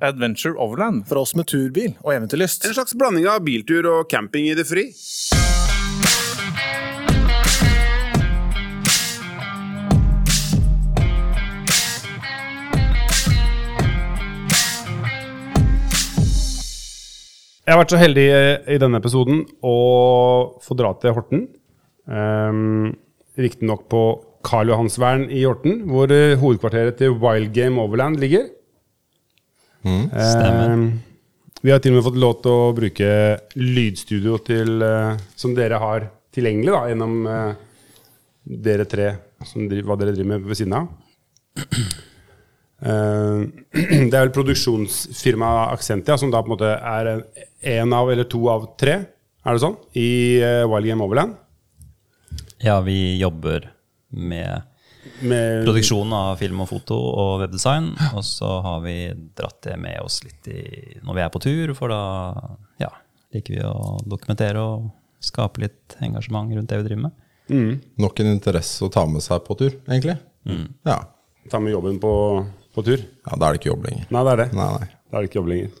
Adventure Overland. For oss med turbil og eventyrlyst. En slags blanding av biltur og camping i det fri. Jeg har vært så heldig i denne episoden å få dra til Horten. Um, Riktignok på Karl Johansvern i Horten, hvor eh, hovedkvarteret til Wild Game Overland ligger. Stemmer. Um, vi har til og med fått lov til å bruke lydstudio til, eh, som dere har tilgjengelig da, gjennom eh, dere tre, som driver, hva dere driver med ved siden av. Eh, det er vel produksjonsfirmaet Accentia som da på en måte er en, en av eller to av tre, er det sånn, i eh, Wild Game Overland. Ja, vi jobber med Med, produksjon av film og foto og webdesign. Og så har vi dratt det med oss litt i, når vi er på tur, for da ja, liker vi å dokumentere og skape litt engasjement rundt det vi driver med. Nok en interesse å ta med seg på tur, egentlig. Ja. Ta med jobben på, på tur. ja, da er det ikke jobb lenger. Nei, det er det. Nei, nei. Da er det ikke jobb lenger.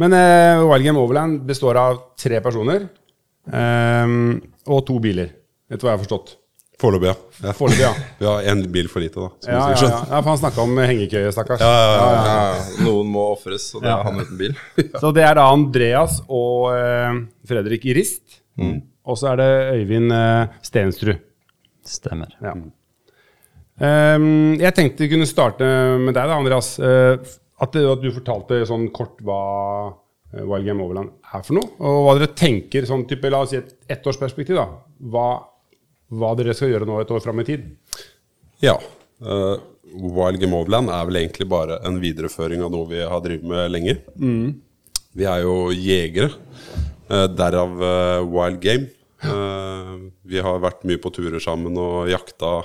Men eh, Wild Game Overland består av tre personer eh, og to biler. Du hva jeg har forstått? Foreløpig, ja. ja. Forløpig, ja. Vi har én bil for lite, da. som Ja, du ja, ja. ja for han snakka om hengekøye, stakkars. Ja, noen må ofres, og det Ja. er han uten bil. Så det er da Andreas og eh, Fredrik Rist. Og så er det Øyvind eh, Stensrud. Stemmer. Ja. Ehm, jeg tenkte vi kunne starte med deg, da, Andreas. Uh, at, du- at du fortalte sånn kort hva eh, Wild Game Overland er for noe. Og hva dere tenker, sånn type, la oss si et ettårsperspektiv. da. Hva, hva dere skal gjøre nå et år fram i tid. Ja. Uh, Wild Game Overland er vel egentlig bare en videreføring av noe vi har drevet med lenge. Vi er jo jegere, uh, derav uh, Wild Game. Uh, vi har vært mye på turer sammen og jakta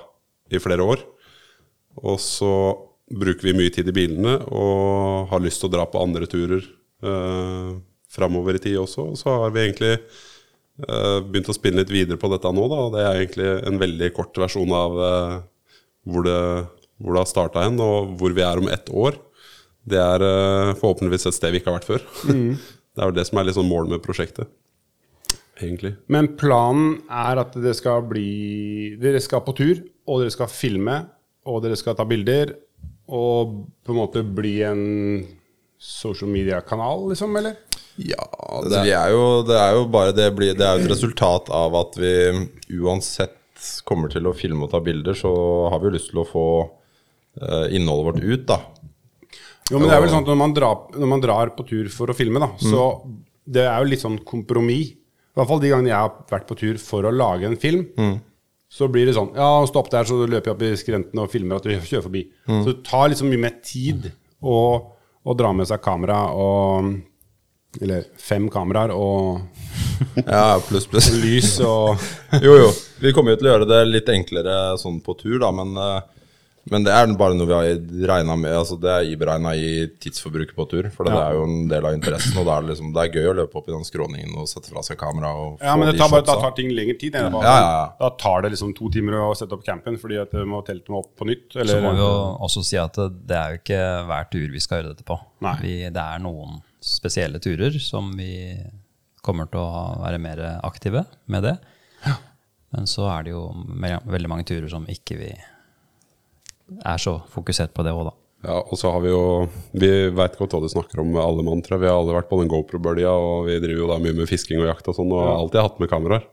i flere år. Og så bruker vi mye tid i bilene og har lyst til å dra på andre turer uh, framover i tid også. Og så har vi egentlig begynt å spinne litt videre på dette nå. Da. og Det er egentlig en veldig kort versjon av eh, hvor, det, hvor det har starta hen, og hvor vi er om ett år. Det er eh, forhåpentligvis et sted vi ikke har vært før. det er jo det som er sånn målet med prosjektet. Egentlig. Men planen er at dere skal bli Dere skal på tur, og dere skal filme, og dere skal ta bilder. Og på en måte bli en social media-kanal, liksom, eller? Ja, det, vi er jo, det er jo bare det blir, Det er jo et resultat av at vi uansett kommer til å filme og ta bilder, så har vi jo lyst til å få uh, innholdet vårt ut, da. Jo, men det er vel sånn at når man drar, når man drar på tur for å filme, da, så det er jo litt sånn kompromiss. I hvert fall de gangene jeg har vært på tur for å lage en film. Så blir det sånn Ja, stopp der, så løper jeg opp i skrenten og filmer at du kjører forbi. Så det tar liksom mye mer tid å, å dra med seg kamera og Eller fem kameraer og Ja, pluss, pluss. lys og Jo, jo. Vi kommer jo til å gjøre det litt enklere sånn på tur, da, men, eh, men det er bare noe vi har regna med. Altså, det er iberegna i tidsforbruket på tur, for det Ja. er jo en del av interessen. Og det er liksom, det er gøy å løpe opp i den skråningen og sette fra seg kamera. Og Ja, men det tar bare, da tar ting lengre tid. bare- Ja, ja, ja. Da tar det liksom to timer å sette opp campen fordi at du må telte må opp på nytt. Eller, Så må vi jo også si at det, det er jo ikke hver tur vi skal gjøre dette på. Nei. Vi, det er noen spesielle turer som vi kommer til å være mer aktive med det. Men så er det jo veldig mange turer som ikke vi er så fokusert på det òg, da. Ja, og så har vi jo Vi veit godt hva du snakker om, alle mann, tror jeg. Vi har alle vært på den GoPro-bølja, og vi driver jo da mye med fisking og jakt og sånn, og har alltid hatt med kameraer.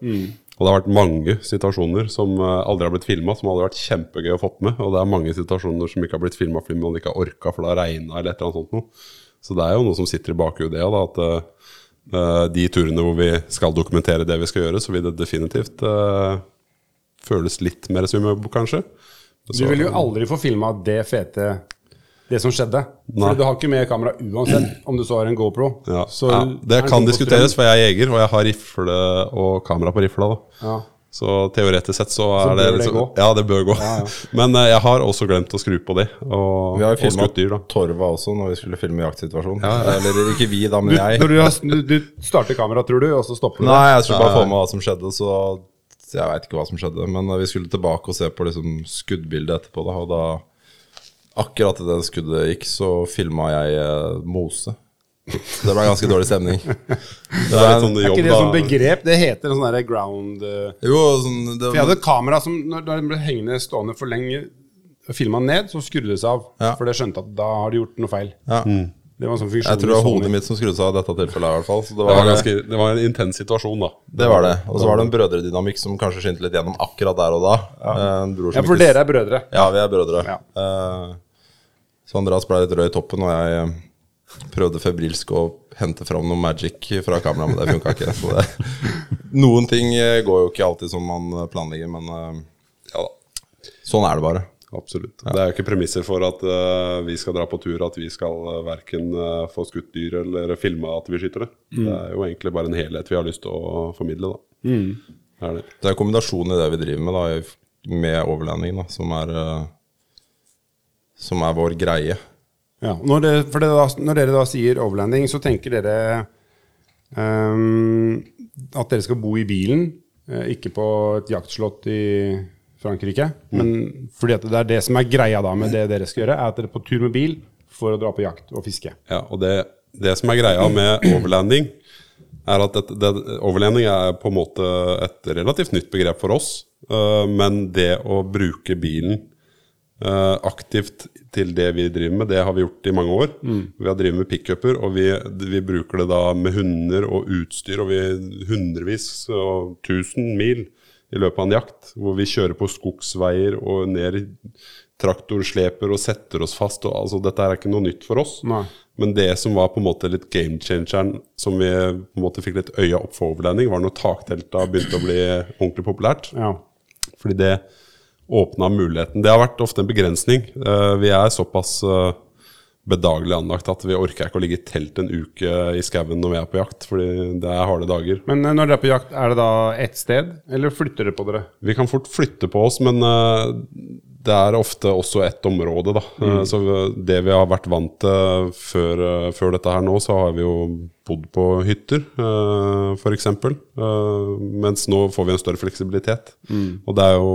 Og det har vært mange situasjoner som eh, aldri har blitt filma, som hadde vært kjempegøy å fått med. Og det er mange situasjoner som ikke har blitt filma fordi man ikke har orka, for det har regna eller et eller annet sånt noe. Så det er jo noe som sitter i bakhodet, ja, da, at eh, de turene hvor vi skal dokumentere det vi skal gjøre, så vil det definitivt uh, føles litt mer som jobb, kanskje. Du vil jo aldri få filma det fete Det som skjedde. Nei. For du har ikke med kamera uansett, om du så har en GoPro. Ja, Så ja, det kan diskuteres, for jeg er jeger, og jeg har rifle og kamera på rifla. Ja. Så teoretisk sett så er Så det bør det liksom, gå. Ja, det bør gå. Men uh, jeg har også glemt å skru på det. Og, Vi har jo og filma da. Torva også når vi skulle filme jaktsituasjon. Eller ikke vi, da, men Du, jeg. når du, har, du, du starter kameraet, tror du, og så stopper du Nei, jeg skulle bare få med hva som skjedde, så jeg veit ikke hva som skjedde. Men eh, vi skulle tilbake og se på liksom skuddbildet etterpå, da, og da akkurat idet det skuddet gikk, så filma jeg eh, Mose. Det ble ganske dårlig stemning. Det er sånn Er ikke det sånn begrep? Det heter en sånn derre ground eh, Jo, sånn det, For jeg hadde et kamera som når det ble hengende stående for lenge og filma ned, så skrudde det seg av. Ja. For det skjønte at da har de gjort noe feil. ja. Det var en sånn funksjon Jeg tror det var hodet mitt som skrudde seg av i dette tilfellet. i hvert fall Så det Det var, var, ganske, det var en intens situasjon, da. det var det. Og så var det en brødredynamikk som kanskje skinte litt gjennom akkurat der og da. Eh, bror som Ja, for dere er brødre. Ja, vi er brødre. Ja. Uh, så Andreas ble litt rød i toppen, og jeg eh, prøvde febrilsk å hente fram noe magic fra kameraet, men det funka ikke. Så det, noen ting eh, går jo ikke alltid som man planlegger, men eh, Ja da. sånn er det bare. Absolutt. Det er jo ikke premisser for at uh, vi skal dra på tur, at vi skal uh, verken uh, få skutt dyr eller filme at vi skyter det. Det er jo egentlig bare en helhet vi har lyst til å formidle, da. Det er det. Det er kombinasjonen i det vi driver med, da, med overlanding, da, som er Som er vår greie. Ja, når, det, det da, når dere da sier overlanding, så tenker dere um, at dere skal bo i bilen, eh, ikke på et jaktslott i Frankrike. Men fordi det er det som er greia da med det dere skal gjøre, er at dere er på tur med bil for å dra på jakt og fiske. Ja, og det, det som er greia med overlanding, er at det, det, overlanding er på en måte et relativt nytt begrep for oss. Uh, men det å bruke bilen øh, aktivt til det vi driver med, det har vi gjort i mange år. Vi har drevet med pickuper, og vi, vi bruker det da med hunder og utstyr, og vi hundrevis og tusen mil i løpet av en jakt, hvor vi kjører på skogsveier og ned i traktorsleper og setter oss fast. Og, altså, dette er ikke noe nytt for oss. Nei. Men det som var på en måte litt game changeren, som vi på en måte fikk litt øya opp for overlanding, var når taktelta begynte å bli ordentlig populært. Ja. Fordi det åpna muligheten. Det har vært ofte en begrensning. Eh, vi er såpass eh, bedagelig anlagt at vi orker ikke å ligge i telt en uke i skauen når vi er på jakt, fordi det er harde dager. Men eh, når dere er på jakt, er det da ett sted, eller flytter dere på dere? Vi kan fort flytte på oss, men det er ofte også ett område, da. Mm. så det vi har vært vant til før, eh, før dette her nå, så har vi jo bodd på hytter, uh, f.eks. Mens nå får vi en større fleksibilitet. Og det er jo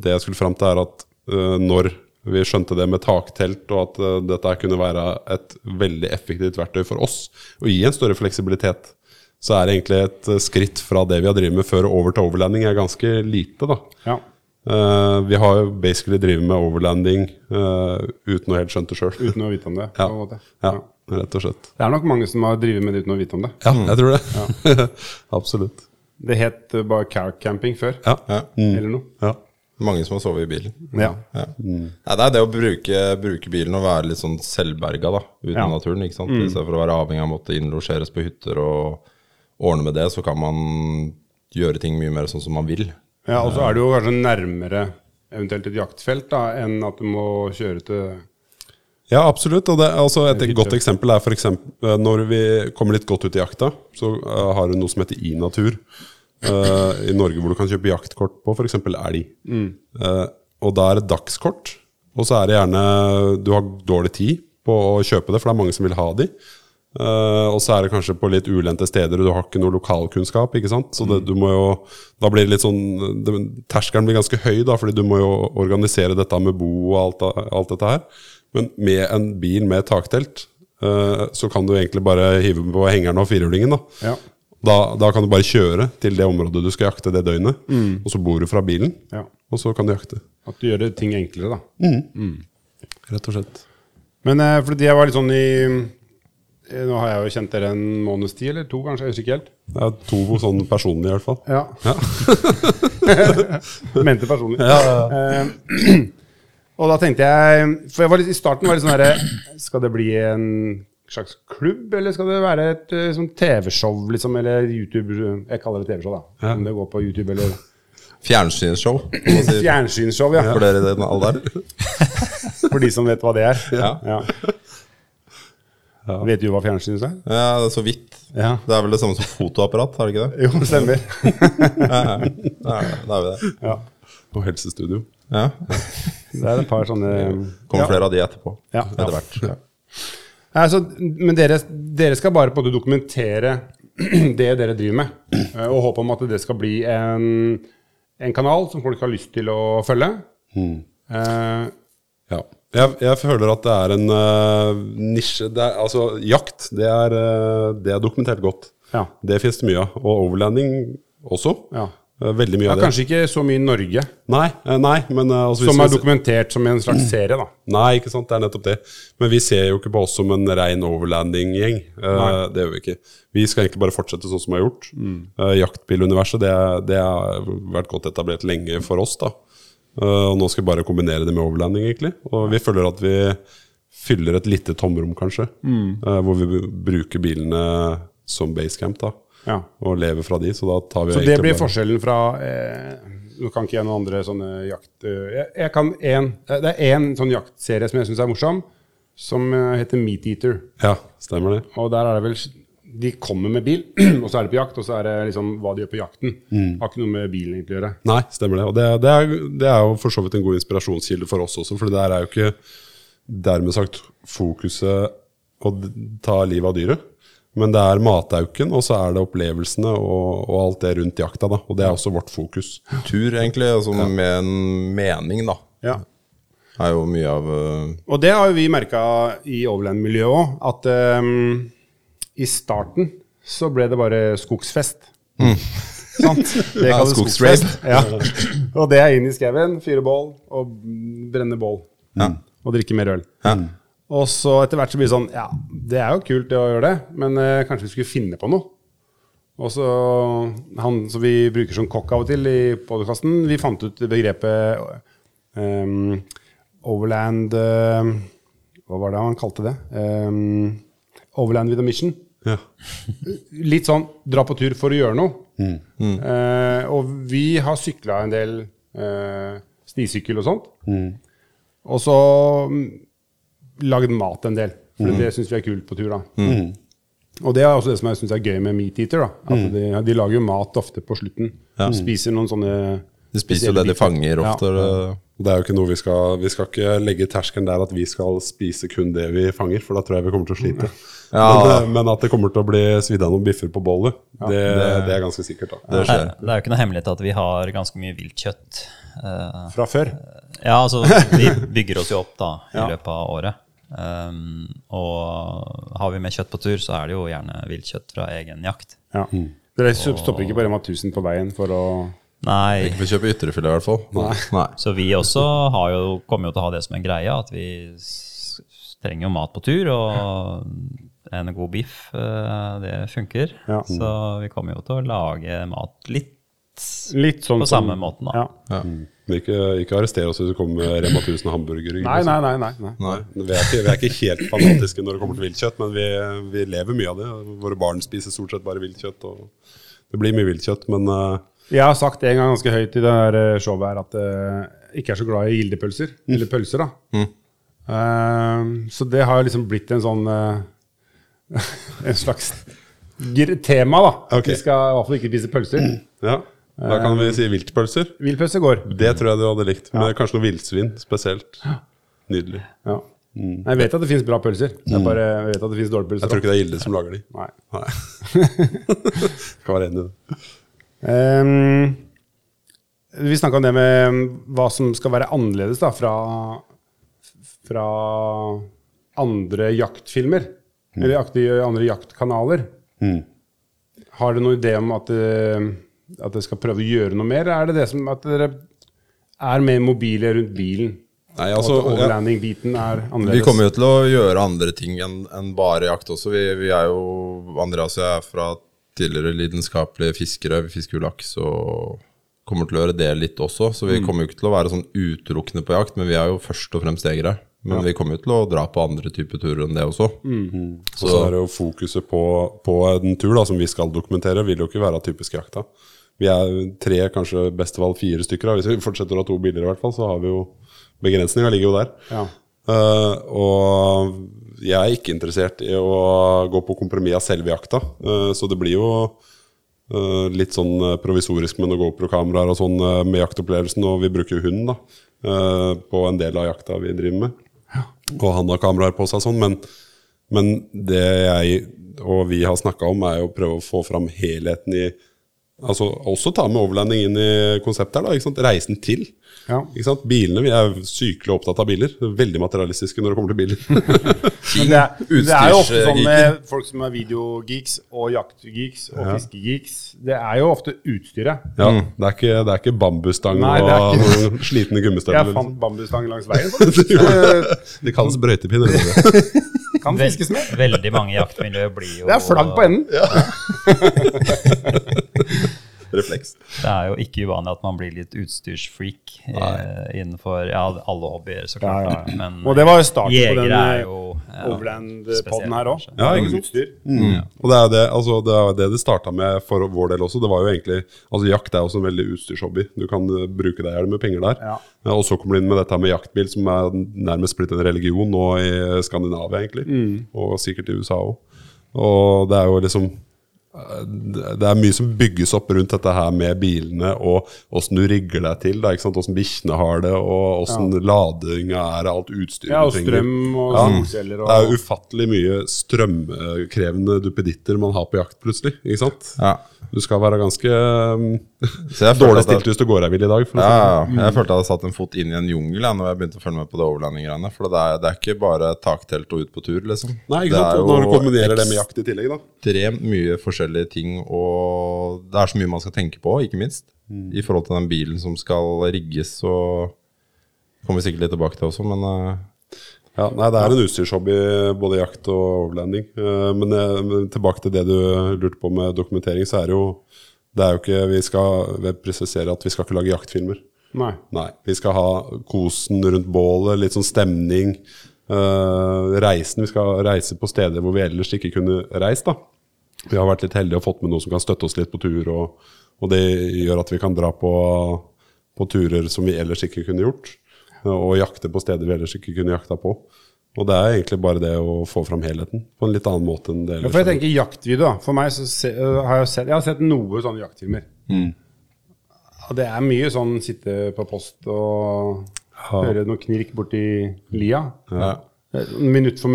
det jeg skulle fram til, er at eh, når vi skjønte det med taktelt, og at eh, dette kunne være et veldig effektivt verktøy for oss, å gi en større fleksibilitet, så er det egentlig et eh, skritt fra det vi har drevet med før over til overlanding, er ganske lite, da. Ja. Eh, vi har jo basically drevet med overlanding uh, uten å helt skjønt det sjøl. Uten å vite om det. Ja. på en måte. ja, rett og slett. Det er nok mange som har drevet med det uten å vite om det. Ja, jeg tror det. Absolutt. Det het eh, bare car camping før, Ja. Ja. eller noe. ja. Mange som har sovet i bilen. Ja. Ja. Nei, det er det å bruke, bruke bilen og være litt sånn selvberga da, uten Ja. naturen. ikke sant? I stedet for å være avhengig av å måtte innlosjeres på hytter og ordne med det, så kan man gjøre ting mye mer sånn som man vil. Ja, og så er det jo kanskje nærmere eventuelt et jaktfelt da, enn at du må kjøre til Ja, absolutt. Og det, altså et godt eksempel er for eksempel, når vi kommer litt godt ut i jakta, så eh, har du noe som heter iNatur uh, i Norge, hvor du kan kjøpe jaktkort på f.eks. elg. Eh, og da er det dagskort, og så er det gjerne Du har dårlig tid på å kjøpe det, for det er mange som vil ha de. Eh, og så er det kanskje på litt ulendte steder, og du har ikke noe lokalkunnskap. ikke sant? Så det, du må jo, da blir det litt sånn det, Terskelen blir ganske høy, da, fordi du må jo organisere dette med bo og alt, alt dette her. Men med en bil med taktelt, uh, så kan du egentlig bare hive på hengeren og firehjulingen. Da. Ja. Da, da kan du bare kjøre til det området du skal jakte det døgnet, og så bor du fra bilen, ja. og så kan du jakte. At du gjør ting enklere, da. Rett og slett. Men uh, fordi jeg var litt sånn i eh, Nå har jeg jo kjent dere en måneds tid, eller to, kanskje. Jeg husker ikke helt. Er to sånn personlige, i hvert fall. Ja. Ja. Mente personlig. Eh, og da tenkte jeg For jeg var litt, i starten var det sånn herre Skal det bli en slags klubb, eller skal det være et eh, sånn TV-show, liksom? Eller YouTube Jeg kaller det TV-show, da. Ja. Om det går på YouTube eller Fjernsynsshow, si, Fjernsynsshow, ja. for dere i den alderen. For de som vet hva det er. Ja. Vet du hva fjernsyn er? Ja, det er så vidt. Ja. Det er vel det samme som fotoapparat, er det ikke det? Jo, det stemmer. Ja, ja. Da er vi det. ja. Og helsestudio. Ja. Det er et par sånne Kommer ja. flere av de etterpå. Ja. Etter hvert. Ja. Altså, men dere, dere skal bare på en måte dokumentere det dere driver med, eh, og håpe om at det skal bli en, en kanal som folk har lyst til å følge. Eh, Ja. Jeg, jeg føler at det er en uh, nisje er, Altså, jakt, det er, uh, det er dokumentert godt. Ja. Det finnes det mye av. Og overlanding også. Ja. Uh, veldig mye Ja, av det. kanskje ikke så mye i Norge, Nei, nei, men altså, som er dokumentert som en slags serie, da. Nei, ikke sant, det er nettopp det. Men vi ser jo ikke på oss som en rein overlanding-gjeng. Uh, det gjør vi ikke. Vi skal egentlig bare fortsette sånn som vi har gjort. Uh, jaktbiluniverset det, det har vært godt etablert lenge for oss. da. Uh, og nå skal vi bare kombinere det med overlanding, egentlig. Og vi føler at vi fyller et lite tomrom, kanskje. Mm. hvor vi bruker bilene som basecamp, da. Ja. Og lever fra de. Så da tar vi Så det blir bare- forskjellen fra eh, Nå kan ikke jeg noen andre sånne jakt... eh, jeg, jeg kan en, eh, Det er én sånn jaktserie som jeg syns er morsom, som eh, heter Meat Eater. Ja, stemmer det. Og der er det vel De kommer med bil, og så er de på jakt, og så er det liksom hva de gjør på jakten. Har ikke noe med bilen egentlig å gjøre. Nei, stemmer det. Og det, det, er, det er jo for så vidt en god inspirasjonskilde for oss også, for det der er jo ikke dermed sagt fokuset å ta livet av dyret. Men det er matauken, og så er det opplevelsene og, og alt det rundt jakta. da, Og det er også vårt fokus. Tur, egentlig, altså med en mening, da. Ja. Er jo mye av uh, Og det har jo vi merka i overland-miljøet òg, at ehm, i starten så ble det bare skogsfest. Sant? Det Ja, skogsfest. Ja. Og det er inn i skauen, fyre bål og brenne bål. Og drikke mer øl. ja. Og så etter hvert så blir det sånn Ja, det er jo kult det å gjøre det, men eh, kanskje vi skulle finne på noe. Og så han som vi bruker som kokk av og til i podkasten, vi fant ut begrepet um, overland uh, Hva var det han kalte det? Ehm, overland with a mission. Ja. Litt sånn dra på tur for å gjøre noe. Eh, og vi har sykla en del eh, stisykkel og sånt. Og så mm, lagd mat en del. For det syns vi er kult på tur. da. Og det er også det som jeg syns er gøy med Meat Eater. da. At de, de lager jo mat ofte på slutten. De Spiser noen sånne De spiser jo det de fanger ofte. Ja. Det er jo ikke noe vi skal Vi skal ikke legge terskelen der at vi skal spise kun det vi fanger, for da tror jeg vi kommer til å slite. Ja. Men, eh, men at det kommer til å bli svidd av noen biffer på bollet, det, det er ganske sikkert. da. Det skjer. er, det er jo ikke noe hemmelighet at vi har ganske mye viltkjøtt. Eh, fra før. ja, altså vi bygger oss jo opp da i Ja. løpet av året. Um, og har vi med kjøtt på tur, så er det jo gjerne viltkjøtt fra egen jakt. Ja. Dere stopper ikke på Rema 1000 på veien for å Nei, Ikke for å kjøpe ytrefilet, i hvert fall. Nei. så vi også har jo, kommer jo til å ha det som en greie, at vi trenger jo mat på tur, og en god biff, eh, det funker. Ja. Så vi kommer jo til å lage mat litt Litt sånn på som- samme måten, da. Ja. Men ikke, ikke arrester oss hvis du kommer med Rema 1000 hamburgere. Nei, nei, nei. nei, nei. Nei, vi, er ikke, vi er ikke helt fanatiske når det kommer til viltkjøtt, men vi, vi lever mye av det. Våre barn spiser stort sett bare viltkjøtt. og Det blir mye viltkjøtt, men uh, Jeg har sagt en gang ganske høyt i det her eh, showet her at jeg ikke er så glad i gildepølser. Eller pølser, da. Eh, så det har liksom blitt en sånn En slags tema, da. Okay. Vi skal i hvert fall ikke spise pølser. ja, da kan vi si viltpølser. Viltpølser går. Det tror jeg du hadde likt. Men kanskje noe villsvin spesielt. Nydelig. Ja. Jeg vet at det fins bra pølser. Jeg bare jeg vet at det fins dårlige pølser. Jeg tror ikke det er Gilde som lager de. Nei. Nei. Skal være enig i det. Um, vi snakka om det med hva som skal være annerledes da, fra, fra andre jaktfilmer. Eller akti- andre jaktkanaler. Har dere noen idé om at, eh, at dere skal prøve å gjøre noe mer? Er det det som at dere er mer mobile rundt bilen? Nei, altså, overlanding-biten er annerledes? Vi kommer jo til å gjøre andre ting enn en bare jakt også. Vi, vi er jo Andreas og jeg er fra tidligere lidenskapelige fiskere. Vi fisker jo laks og kommer til å gjøre det litt også. Så vi kommer jo ikke til å være sånn utelukkende på jakt, men vi er jo først og fremst jegere. Men vi kommer jo til å dra på andre typer turer enn det også. Og så er det jo fokuset på, på en tur da, som vi skal dokumentere, vil jo ikke være typisk jakta. Vi er tre, kanskje best av alle fire stykker. Da. Hvis vi fortsetter å ha to biler, i hvert fall, så har vi jo begrensninga ligger jo der. Ja. Uh, og jeg er ikke interessert i å gå på kompromiss av selve jakta. uh, så det blir jo Uh, litt sånn provisorisk med noen GoPro-kameraer og sånn uh, med jaktopplevelsen. Og vi bruker hund da, uh, på en del av jakta vi driver med. Og han har kameraer på seg sånn, men, men det jeg og vi har snakka om, er å prøve å få fram helheten i altså, også ta med overlanding inn i konseptet her. da, ikke sant? Reisen til. Ja. Ikke sant? Bilene, Vi er sykelig opptatt av biler. Veldig materialistiske når det kommer til biler. Men det, er, det er jo ofte sånn med folk som er videogeeks og jaktgeeks og fiskegeeks. Det er jo ofte utstyret. Ja, det, er ikke, det er ikke bambusstang Nei, og slitne gummistøvler. Jeg fant bambusstang langs veien. Eh, Det kalles brøytepinner. det. Kan fiskes med. veldig mange jaktmiljøer blir jo Det er flagg på enden. Refleks. Det er jo ikke uvanlig at man blir litt utstyrsfreak eh, innenfor ja, alle hobbyer, så klart. Ja, ja. Men Og det var jo starten på jegere den eh, Overland-podden her òg. Ja, ikke sant? Mm. Og det er det altså, det, er det det starta med for vår del også. Det var jo egentlig, altså Jakt er også en veldig utstyrshobby. Du kan uh, bruke deg i hjel med penger der. Ja. Ja, og så kommer du inn med dette med jaktbil, som er nærmest blitt en religion nå i Skandinavia, egentlig. Og sikkert i USA òg. Og det er jo liksom eh, det er mye som bygges opp rundt dette her med bilene, og åssen du rigger deg til. da, ikke sant? Åssen bikkjene har det, og åssen ladinga er av alt utstyret Ja, og du trenger. strøm og Ja. solceller og Det er ufattelig mye strømkrevende duppeditter man har på jakt, plutselig. ikke sant? Ja. Du skal være ganske Så jeg dårlig stilt hvis du går deg vill i dag. For Ja, ja, ja. jeg følte jeg hadde satt en fot inn i en jungel jeg, når jeg begynte å følge med på det overlanding-greiene. For det er, det er ikke bare taktelt og ut på tur, liksom. Nei, ikke Det er jo når du kombinerer det med jakt i tillegg, da. ekstremt mye forskjellige ting, og det er så mye man skal tenke på, ikke minst. I forhold til den bilen som skal rigges, og kommer vi sikkert litt tilbake til også, men uh, Ja, nei, Det er en utstyrshobby, både jakt og overlanding. Uh, Men, eh, men tilbake til det du lurte på med dokumentering, så er det jo det er jo ikke, Vi skal presisere at vi skal ikke lage jaktfilmer. Nei. Nei. Vi skal ha kosen rundt bålet, litt sånn stemning. Uh, reisen. Vi skal reise på steder hvor vi ellers ikke kunne reist. da. Vi har vært litt heldige og fått med noen som kan støtte oss litt på tur. Og, og det gjør at vi kan dra på, på turer som vi ellers ikke kunne gjort. Og jakte på steder vi ellers ikke kunne jakta på. Og det er egentlig bare det å få fram helheten på en litt annen måte enn det Ja, for jeg tenker jaktvideo, da. For meg så se, øh, har jeg, sett, jeg har sett noe sånne jaktfilmer. Og det er mye sånn sitte på post og høre noe knirk borti lia. ja. Eh, Minutt for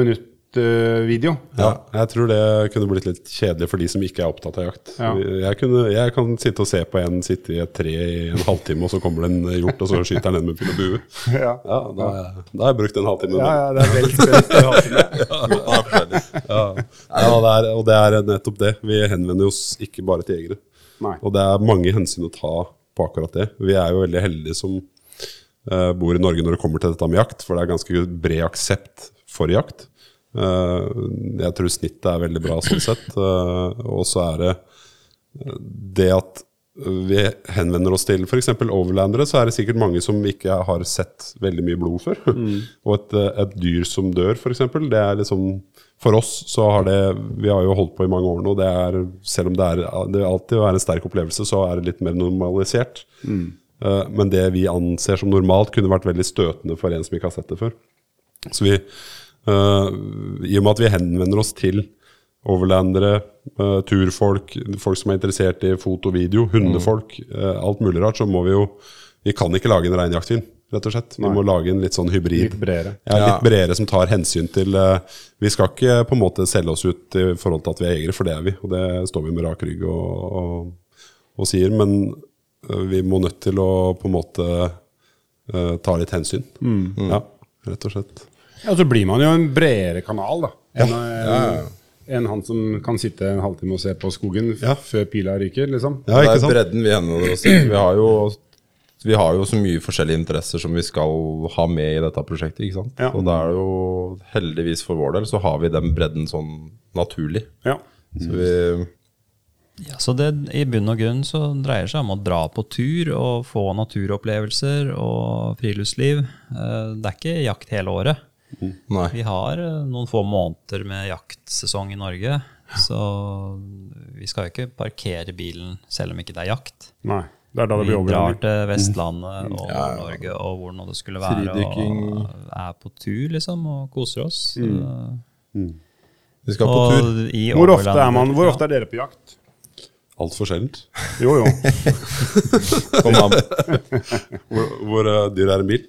minutt-video. Ja, jeg tror det kunne blitt litt kjedelig for de som ikke er opptatt av jakt. Ja. Jeg, kunne, jeg kan sitte og se på en sitte i et tre i en halvtime, og så kommer det en hjort, og så skyter han ned med pil og bue. ja. Ja, da, da har jeg brukt en halvtime. ja, ja, det er veldig spennende. det halvtime. Ja, ja det er, og det er nettopp det. Vi henvender oss ikke bare til jegere. Nei. Og det er mange hensyn å ta på akkurat det. Vi er jo veldig heldige som eh, bor i Norge når det kommer til dette med jakt, for det er ganske bred aksept for jakt. Eh, jeg tror snittet er veldig bra sånn sett. Eh, og så er det eh, det at vi henvender oss til f.eks. overlandere, så er det sikkert mange som ikke har sett veldig mye blod før. og et, et dyr som dør, f.eks., det er liksom For oss så har det Vi har jo holdt på i mange år nå. Det er, selv om det er det alltid er en sterk opplevelse, så er det litt mer normalisert. Mm. men det vi anser som normalt, kunne vært veldig støtende for en som ikke har sett det før. Så vi, I og med at vi henvender oss til overlandere, eh, turfolk, folk som er interessert i foto og video, hundefolk, eh, alt mulig rart, så må vi jo Vi kan ikke lage en reinjaktfilm, rett og slett. Vi må lage en litt sånn hybrid. Litt bredere. Ja, litt bredere som tar hensyn til uh, Vi skal ikke på en måte selge oss ut i forhold til at vi er jegere, for det er vi. Og det står vi med rak rygg og, og, og sier. Men uh, vi må nødt til å på en måte uh, ta litt hensyn. Ja, rett og slett. Ja, så blir man jo en bredere kanal, da. Enn en, han som kan sitte en halvtime og se på skogen Ja. før pila ryker, liksom. Ja, det er bredden vi henvender oss til. Vi har jo vi har jo så mye forskjellige interesser som vi skal ha med i dette prosjektet. ikke sant? Ja. Og da er det jo heldigvis for vår del så har vi den bredden sånn naturlig. Ja. Så vi Ja, så det i bunn og grunn så dreier det seg om å dra på tur og få naturopplevelser og friluftsliv. Eh, Det er ikke jakt hele året. Nei. Vi har eh, noen få måneder med jaktsesong i Norge. Så vi skal jo ikke parkere bilen selv om ikke det er jakt. Nei. Det er da det Vi blir drar til Vestlandet og Norge og hvor nå det skulle være, Fridykking. og er på tur, liksom, og koser oss. Vi skal på tur. Og i Hvor ofte, er man, hvor ofte er dere på jakt? Altfor sjeldent. Jo, jo. Kom an. Hvor, hvor uh, dyr er en bil?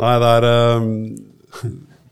Nei, det er eh,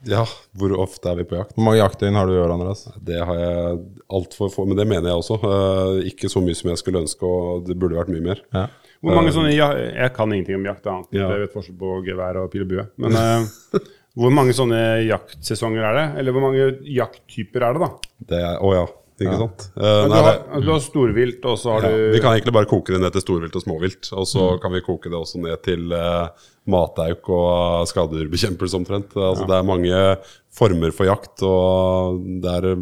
Ja, hvor ofte er vi på jakt? Hvor mange jaktdøgn har du i år, Andreas? Det har jeg altfor få, men det mener jeg også. Eh, ikke så mye som jeg skulle ønske, og det burde vært mye mer. Ja. Hvor mange sånne, ja, Jeg kan ingenting om jakt, annet Ja. jeg vet forskjell på gevær og pil og bue. Men eh, hvor mange sånne jaktsesonger er det? Eller hvor mange jakttyper er det, da? Det er, å ja, ikke sant? Uh, nei, du, har, du har storvilt, og så har ja, du vi kan egentlig bare koke det ned til storvilt og småvilt. Og så Mm. kan vi koke det også ned til eh, matauk og skadedyrbekjempelse omtrent. Altså, Det er mange former for jakt, og det er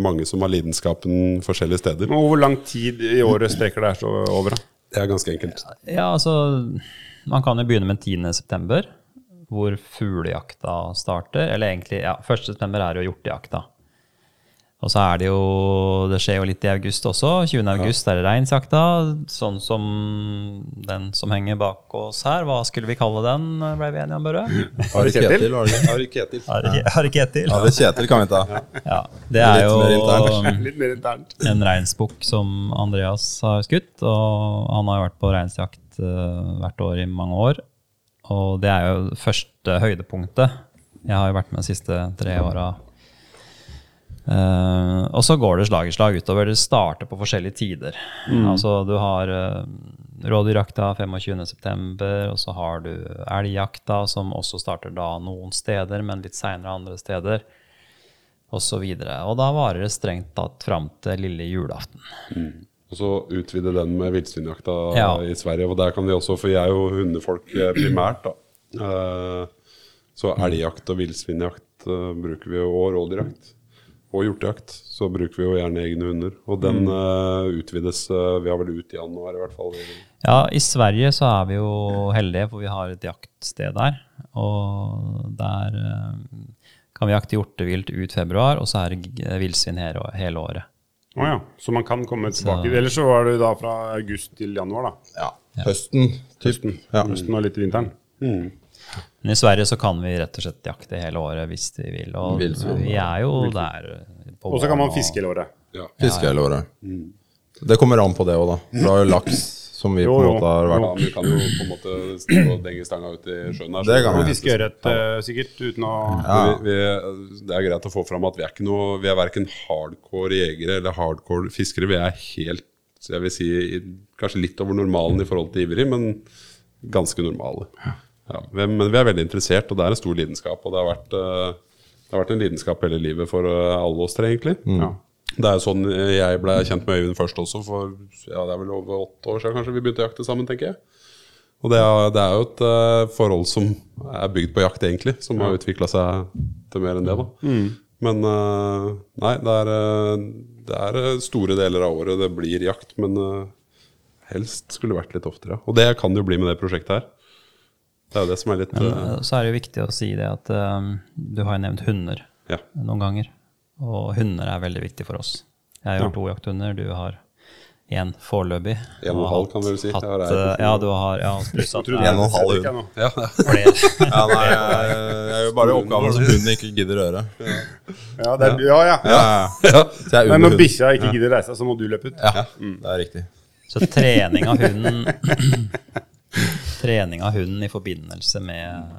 mange som har lidenskapen forskjellige steder. Og Hvor lang tid i året streker det her så over? da? Det er ganske enkelt. Ja, altså Man kan jo begynne med 10. september, hvor fuglejakta starter. Eller egentlig, ja, 1. september er jo hjortejakta. Og så er det jo Det skjer jo litt i august også. 20. august er det reinsjakta. Sånn som den som henger bak oss her. Hva skulle vi kalle den, ble vi enige om, Børre? Are ikke? Ari Ketil. Are Ketil. Are Kjetil kan vi ta. Ja, det er jo. Litt mer internt. en reinsbukk som Andreas har skutt. Og han har jo vært på reinsjakt eh, hvert år i mange år. Og det er jo det første høydepunktet. Jeg har jo vært med de siste tre åra. Eh, og så går det slag i slag utover. Det starter på forskjellige tider. Altså du har uh, rådyrjakta 25.9., og så har du elgjakta, som også starter da noen steder, men litt seinere andre steder. Og så videre. Og da varer det strengt tatt fram til lille julaften. Og så utvide den med villsvinjakta Ja. i Sverige. Og der kan vi også, for jeg er jo hundefolk eh, primært, da. Uh, Så elgjakt og villsvinjakt bruker vi jo, og rådyrjakt. Og hjortejakt. Så bruker vi jo gjerne egne hunder. Og den eh, utvides uh, Vi har vel ut i januar, i hvert fall. Ja, i Sverige så er vi jo heldige, for vi har et jaktsted der. Og der uh, kan vi jakte hjortevilt ut februar, og så er det villsvin hele, hele året. Å ja. Så man kan komme tilbake. Ellers så var det da fra august til januar, da. Ja. Høsten. Høsten, Ja. Høsten og litt vinteren. vinteren. Men i Sverige så kan vi rett og slett jakte hele året hvis vi vil. Og vi er jo der Og så kan man fiske hele året. Ja. Fiske hele året. Det kommer an på det òg, da. For du er jo laks, som vi Jo, på en måte har Ja, vært Ja, vi kan jo på en måte stå og denge stanga ut i sjøen her. Det kan vi. fiske ørret eh, sikkert, uten å Ja. Vi, vi, det er greit å få fram at vi er ikke noe Vi er verken hardcore jegere eller hardcore fiskere. Vi er helt, jeg vil si, kanskje litt over normalen i forhold til ivrig, men ganske normale. Ja, men vi er veldig interessert, og det er en stor lidenskap. Og det har vært, eh, det har vært en lidenskap hele livet for eh, alle oss tre, egentlig. Ja. Det er jo sånn jeg ble kjent med Øyvind først også, for ja, det er vel over åtte år siden kanskje vi begynte å jakte sammen, tenker jeg. Og det er, det er jo et uh, forhold som er bygd på jakt, egentlig, som har utvikla seg til mer enn det. da. Men uh, nei, det er, eh, det er eh, store deler av året det blir jakt, men uh, helst skulle vært litt oftere. Og det kan det jo bli med det prosjektet her. Det er jo det som er litt Men eh, eh, så er det jo viktig å si det at eh, du har jo nevnt hunder Ja. noen ganger. Og hunder er veldig viktig for oss. Jeg har to jakthunder, du har én foreløpig. En og en halv, kan du vel si. Hatt, ja, du har ja, pluss at En er og en halv hund. ja, flere. Ja, nei, jeg, jeg gjør bare oppgaven som hunden ikke gidder å gjøre. Ja, det er, ja, ja. Ja, ja. ja. er Men når bikkja ikke gidder reise seg, så må du løpe ut. Ja, det er riktig. Så trening av hunden Trening av hunden i forbindelse med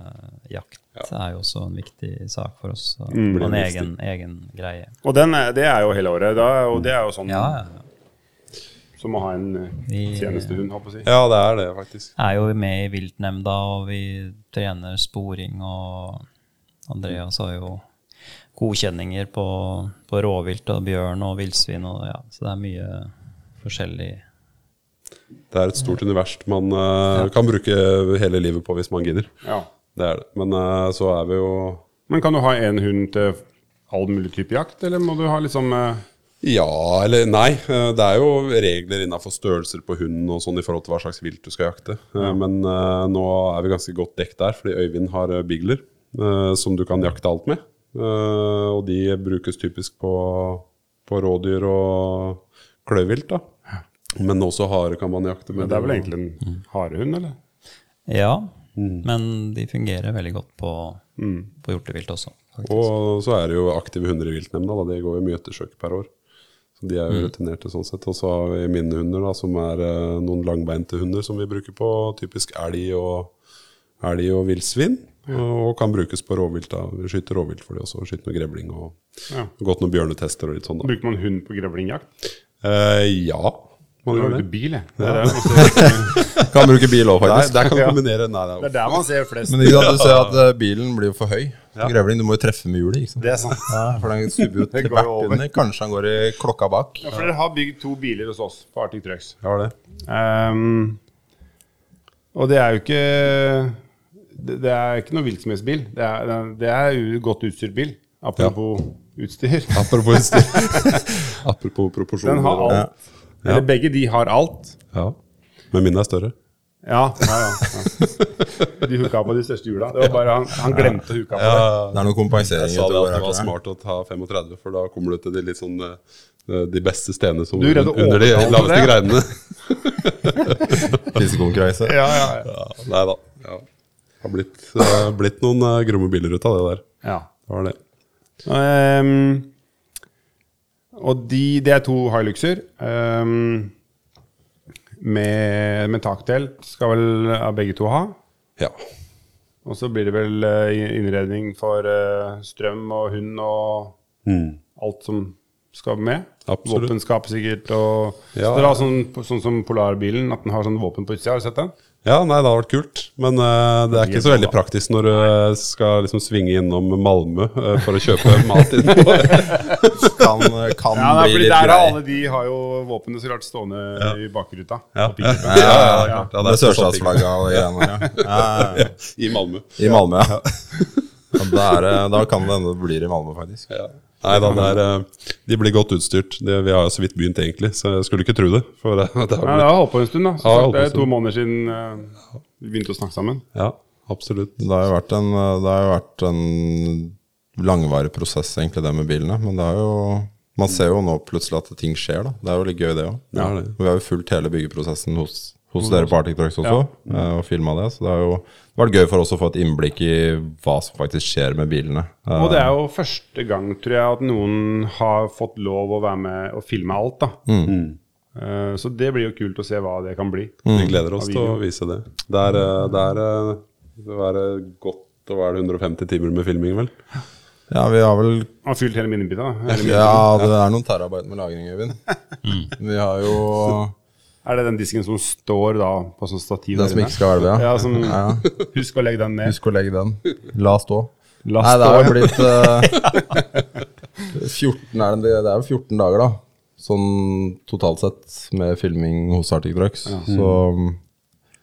jakt er jo også en viktig sak for oss. Og mm, en egen, egen greie. Og den er, det er jo hele året. Da, og det er jo sånn Ja, ja. som å ha en eh, tjenestehund, holdt jeg å si. ja, det er det, faktisk. er jo med i viltnemnda, og vi trener sporing, og Andreas har jo godkjenninger på, på rovvilt og bjørn og villsvin, og ja, så det er mye forskjellig. Det er et stort univers man uh, kan bruke hele livet på hvis man gidder. Ja. Det er det. Men uh, så er vi jo Men kan du ha en hund til all mulig type jakt, eller må du ha liksom uh... Ja eller nei. Det er jo regler innafor størrelser på hunden og sånn i forhold til hva slags vilt du skal jakte. Ja. Men nå er vi ganske godt dekt der, fordi Øyvind har bigler som du kan jakte alt med. Og de brukes typisk på, på rådyr og kløvvilt, da. Men også hare kan man jakte med. Men Det er vel egentlig en harehund, eller? Ja, men de fungerer veldig godt på, på hjortevilt også. faktisk. Og så er det jo aktive hunder i viltnemnda. Da. De går jo mye ettersøk per år. Så De er jo rutinerte sånn sett. Og så har vi mine hunder, da, som er eh, noen langbeinte hunder som vi bruker på typisk elg og elg og villsvin. Og kan brukes på rovvilt. da Vi skyter rovvilt for de også. Skyter noe grevling og Ja. gått noen bjørnetester og litt sånn. da Bruker man hund på grevlingjakt? eh, Ja, man det. ikke bil, jeg. Ja. der Kan bruke bil òg, Der, faktisk. der kan du kombinere Nei, det det er er, der man ser flest. Men ikke sant, du ser at uh, bilen blir jo for høy. Ja. Grevling, du må jo treffe med hjulet. ikke sant? Det er sant. Ja, for den subber jo til går hvert under. Kanskje han går i klokka bak. Ja, for dere har bygd to biler hos oss på Arctic Trucks. Ja, det. Um, og det er jo ikke Det, det er ikke noe virksomhetsbil. Det er, det er jo godt utstyrt bil. Apropos utstyr. Apropos utstyr. Apropos proporsjoner. Den har og- alt. Eller begge de har alt. Ja. Men min er større. Ja, ja, ja. ja. De hooka på de største hjula. Det var bare han, han glemte å hooka på det. Det er noe kompensering. Jeg sa det at det var smart å ta 35, for da kommer du til de litt sånn eh, de beste stedene som Du er under de laveste det? greinene. Fiskekonkurranse. Ja, ja, ja. Ja, nei da. Ja. Det har blitt, eh, blitt noen uh, gromme biler ut av det der. ja. Det var det. Ehm, og de, det er to Hiluxer. Um, med, med taktelt skal vel begge to ha. Ja. Og så blir det vel eh, innredning for eh, strøm og hund og Mm. alt som skal med. Absolutt. Våpenskap sikkert. Og Ja. så dere har sånn, sånn som polarbilen, at den har sånn våpen på utsida. Har du sett den? Ja, nei, det har vært kult. Men uh, det er ikke så veldig praktisk når du eh, skal liksom svinge innom Malmö uh, for å kjøpe mat innpå. Kan, kan Ja, nei, bli fordi litt der er grei. alle de har jo våpnene så klart stående i bakruta. Ja. Ja, ja, ja, Ja, det er sånn sørstatsflagga og greiene. Ja. Ja, ja. I Malmö. I Malmö, ja. ja da, er, da kan det hende det blir i Malmö, faktisk. Ja. Nei da, eh, de blir godt utstyrt. De, vi har jo så vidt begynt, egentlig, så jeg skulle ikke tro det. For det, det har Ja, blitt, holdt på en stund, da. Så Ja, sagt, det er to måneder siden eh, vi begynte å snakke sammen. ja, absolutt. Det har jo vært en, det har jo vært en langvarig prosess, egentlig, det med bilene. Men det er jo Man ser jo nå plutselig at ting skjer, da. Det er jo litt gøy, det òg. Ja. Vi har jo fulgt hele byggeprosessen hos, hos dere på Arctic Trucks også, eh, og filma det. Så det har jo vært gøy for oss å få et innblikk i hva som faktisk skjer med bilene. Eh, Og det er jo første gang, tror jeg, at noen har fått lov å være med og filme alt, da. Mm. Så det blir jo kult å se hva det kan bli. Vi gleder oss til å vise det. Det er, eh, det er, eh, det er eh, godt å være 150 timer med filming, vel? Ja, vi har vel har fylt hele minnebitet, da. Ja, det er noen terabyte med lagring, Øyvind. Vi har jo Er det den disken som står da på sånn stativ den som ikke skal hvelve, ja. Ja, som, ja. Husk å legge den ned. Husk å legge den. La stå. La Nei, det stå, er jo blitt uh, 14 er det, det er jo 14 dager, da. Sånn totalt sett med filming hos Arctic Trucks. Så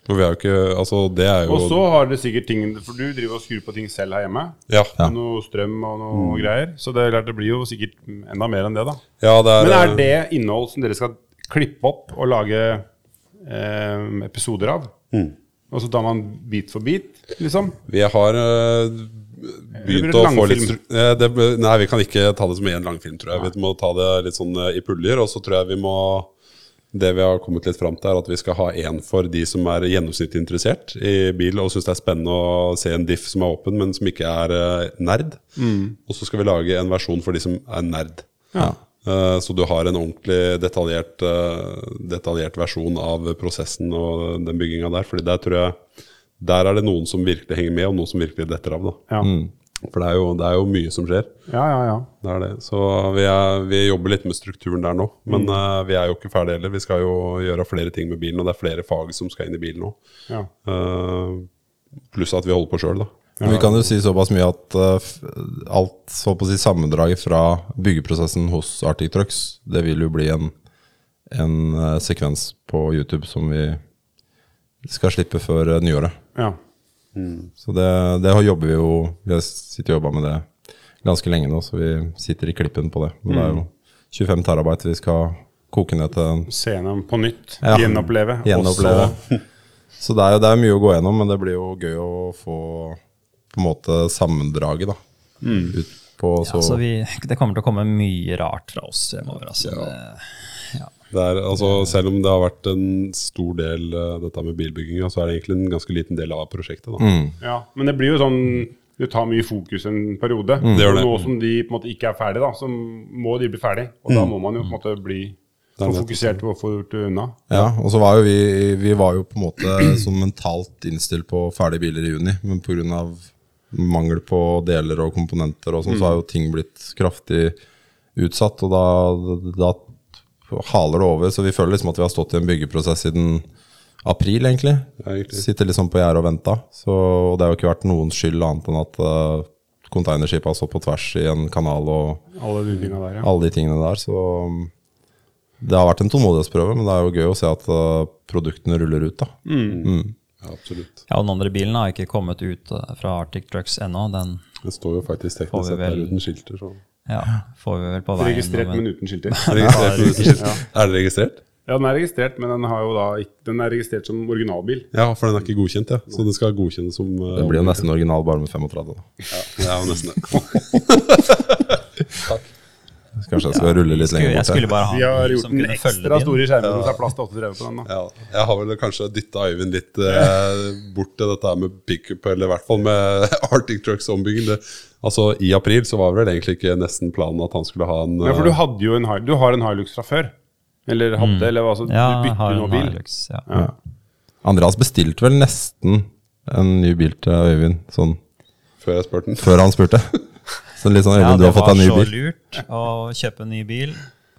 Og vi er jo ikke Altså, det er jo Og så har dere sikkert ting For du driver og skrur på ting selv her hjemme. Ja. ja. Noe strøm og noe greier. Så det, det blir jo sikkert enda mer enn det, da. ja, det er, Men er eh, det innhold som dere skal klippe opp og lage eh, episoder av? Mm. Og så tar man bit for bit, liksom? Vi har eh, begynt å få litt eh, det, Nei, vi kan ikke ta det som én langfilm, tror jeg. Vi må ta det litt sånn eh, i puljer. Og så tror jeg vi må Det vi har kommet litt fram til, er at vi skal ha én for de som er gjennomsnittlig interessert i bil og syns det er spennende å se en diff som er åpen, men som ikke er eh, nerd. Og så skal vi lage en versjon for de som er nerd. ja. Eh, Så du har en ordentlig detaljert, eh, detaljert versjon av prosessen og den bygginga der. Fordi der tror jeg Der er det noen som virkelig henger med, og noen som virkelig detter av. da Ja, For det er jo, det er jo mye som skjer. ja, ja. ja. Det er det. Så vi, er, vi jobber litt med strukturen der nå. Men eh, vi er jo ikke ferdige heller. Vi skal jo gjøre flere ting med bilen, og det er flere fag som skal inn i bilen nå. ja. Eh, pluss at vi holder på sjøl, da. Men Vi kan jo si såpass mye at uh, alt så på å si sammendraget fra byggeprosessen hos Arctic Trucks, det vil jo bli en, en uh, sekvens på YouTube som vi skal slippe før uh, nyåret. ja. Så det, det jobber vi jo Vi har sittet og jobba med det ganske lenge nå, så vi sitter i klippen på det. Men det er jo 25 terabyte vi skal koke ned til en Se gjennom på nytt. Ja. Gjenoppleve. gjenoppleve. Så det er jo det er mye å gå gjennom, men det blir jo gøy å få på en måte sammendraget, da. Ut på så Ja, så vi, det kommer til å komme mye rart fra oss fremover. Altså. Ja. Det er, altså, selv om det har vært en stor del uh, dette med bilbygginga, så er det egentlig en ganske liten del av prosjektet. Da. Ja, men det blir jo sånn Det tar mye fokus en periode. Det gjør det. nå som de på en måte ikke er ferdig, da, så må de bli ferdig. Og da må man jo på en måte bli Det er fokusert på å få gjort det unna. Ja, og så var jo vi Vi var jo på en måte sånn mentalt innstilt på ferdige biler i juni, men pga. Mangel på deler og komponenter og sånn, så har jo ting blitt kraftig utsatt, og da, da haler det over. Så vi føler liksom at vi har stått i en byggeprosess siden april, egentlig. Ja, egentlig. Sitter liksom på gjerdet og venta. Så og det har jo ikke vært noens skyld annet enn at uh, containerskipet har stått på tvers i en kanal og Alle de der, ja. alle de tingene der. Så det har vært en tålmodighetsprøve, men det er jo gøy å se at uh, produktene ruller ut. da. Ja, absolutt. Ja, og Den andre bilen har ikke kommet ut eh, fra Arctic Trucks ennå. Den Det står jo faktisk teknisk sett der uten skilter. Så. ja, får vi vel på veien. Registrert, men uten skilter. Registrert uten skilter. Er det registrert? Ja, den er registrert, men den, har jo da, den er registrert som originalbil. Ja, for den er ikke godkjent, ja. Så den skal godkjennes som uh, Det blir jo nesten original bare med 35. Da. Ja, det er jo nesten det. Kanskje jeg skal rulle litt lenger bort her. bare har gjort som den ekstra store skjermen, så det er plass til 830 på den. da. Ja, jeg har vel kanskje dytta Øyvind litt eh, bort til dette med pickup, eller i hvert fall med Arctic Trucks-ombygging. Altså, I april så var vel egentlig ikke nesten planen at han skulle ha en Ja, for du eh, hadde jo en, du har en Hilux fra før. Eller hadde, eller hva, altså, Ja, du bytter nå bil. Hilux. Ja. Andreas bestilte vel nesten en ny bil til Øyvind sånn før jeg spurte den. før han spurte. Så litt sånn Ja, du det har fått var deg ny så lurt å kjøpe en ny bil,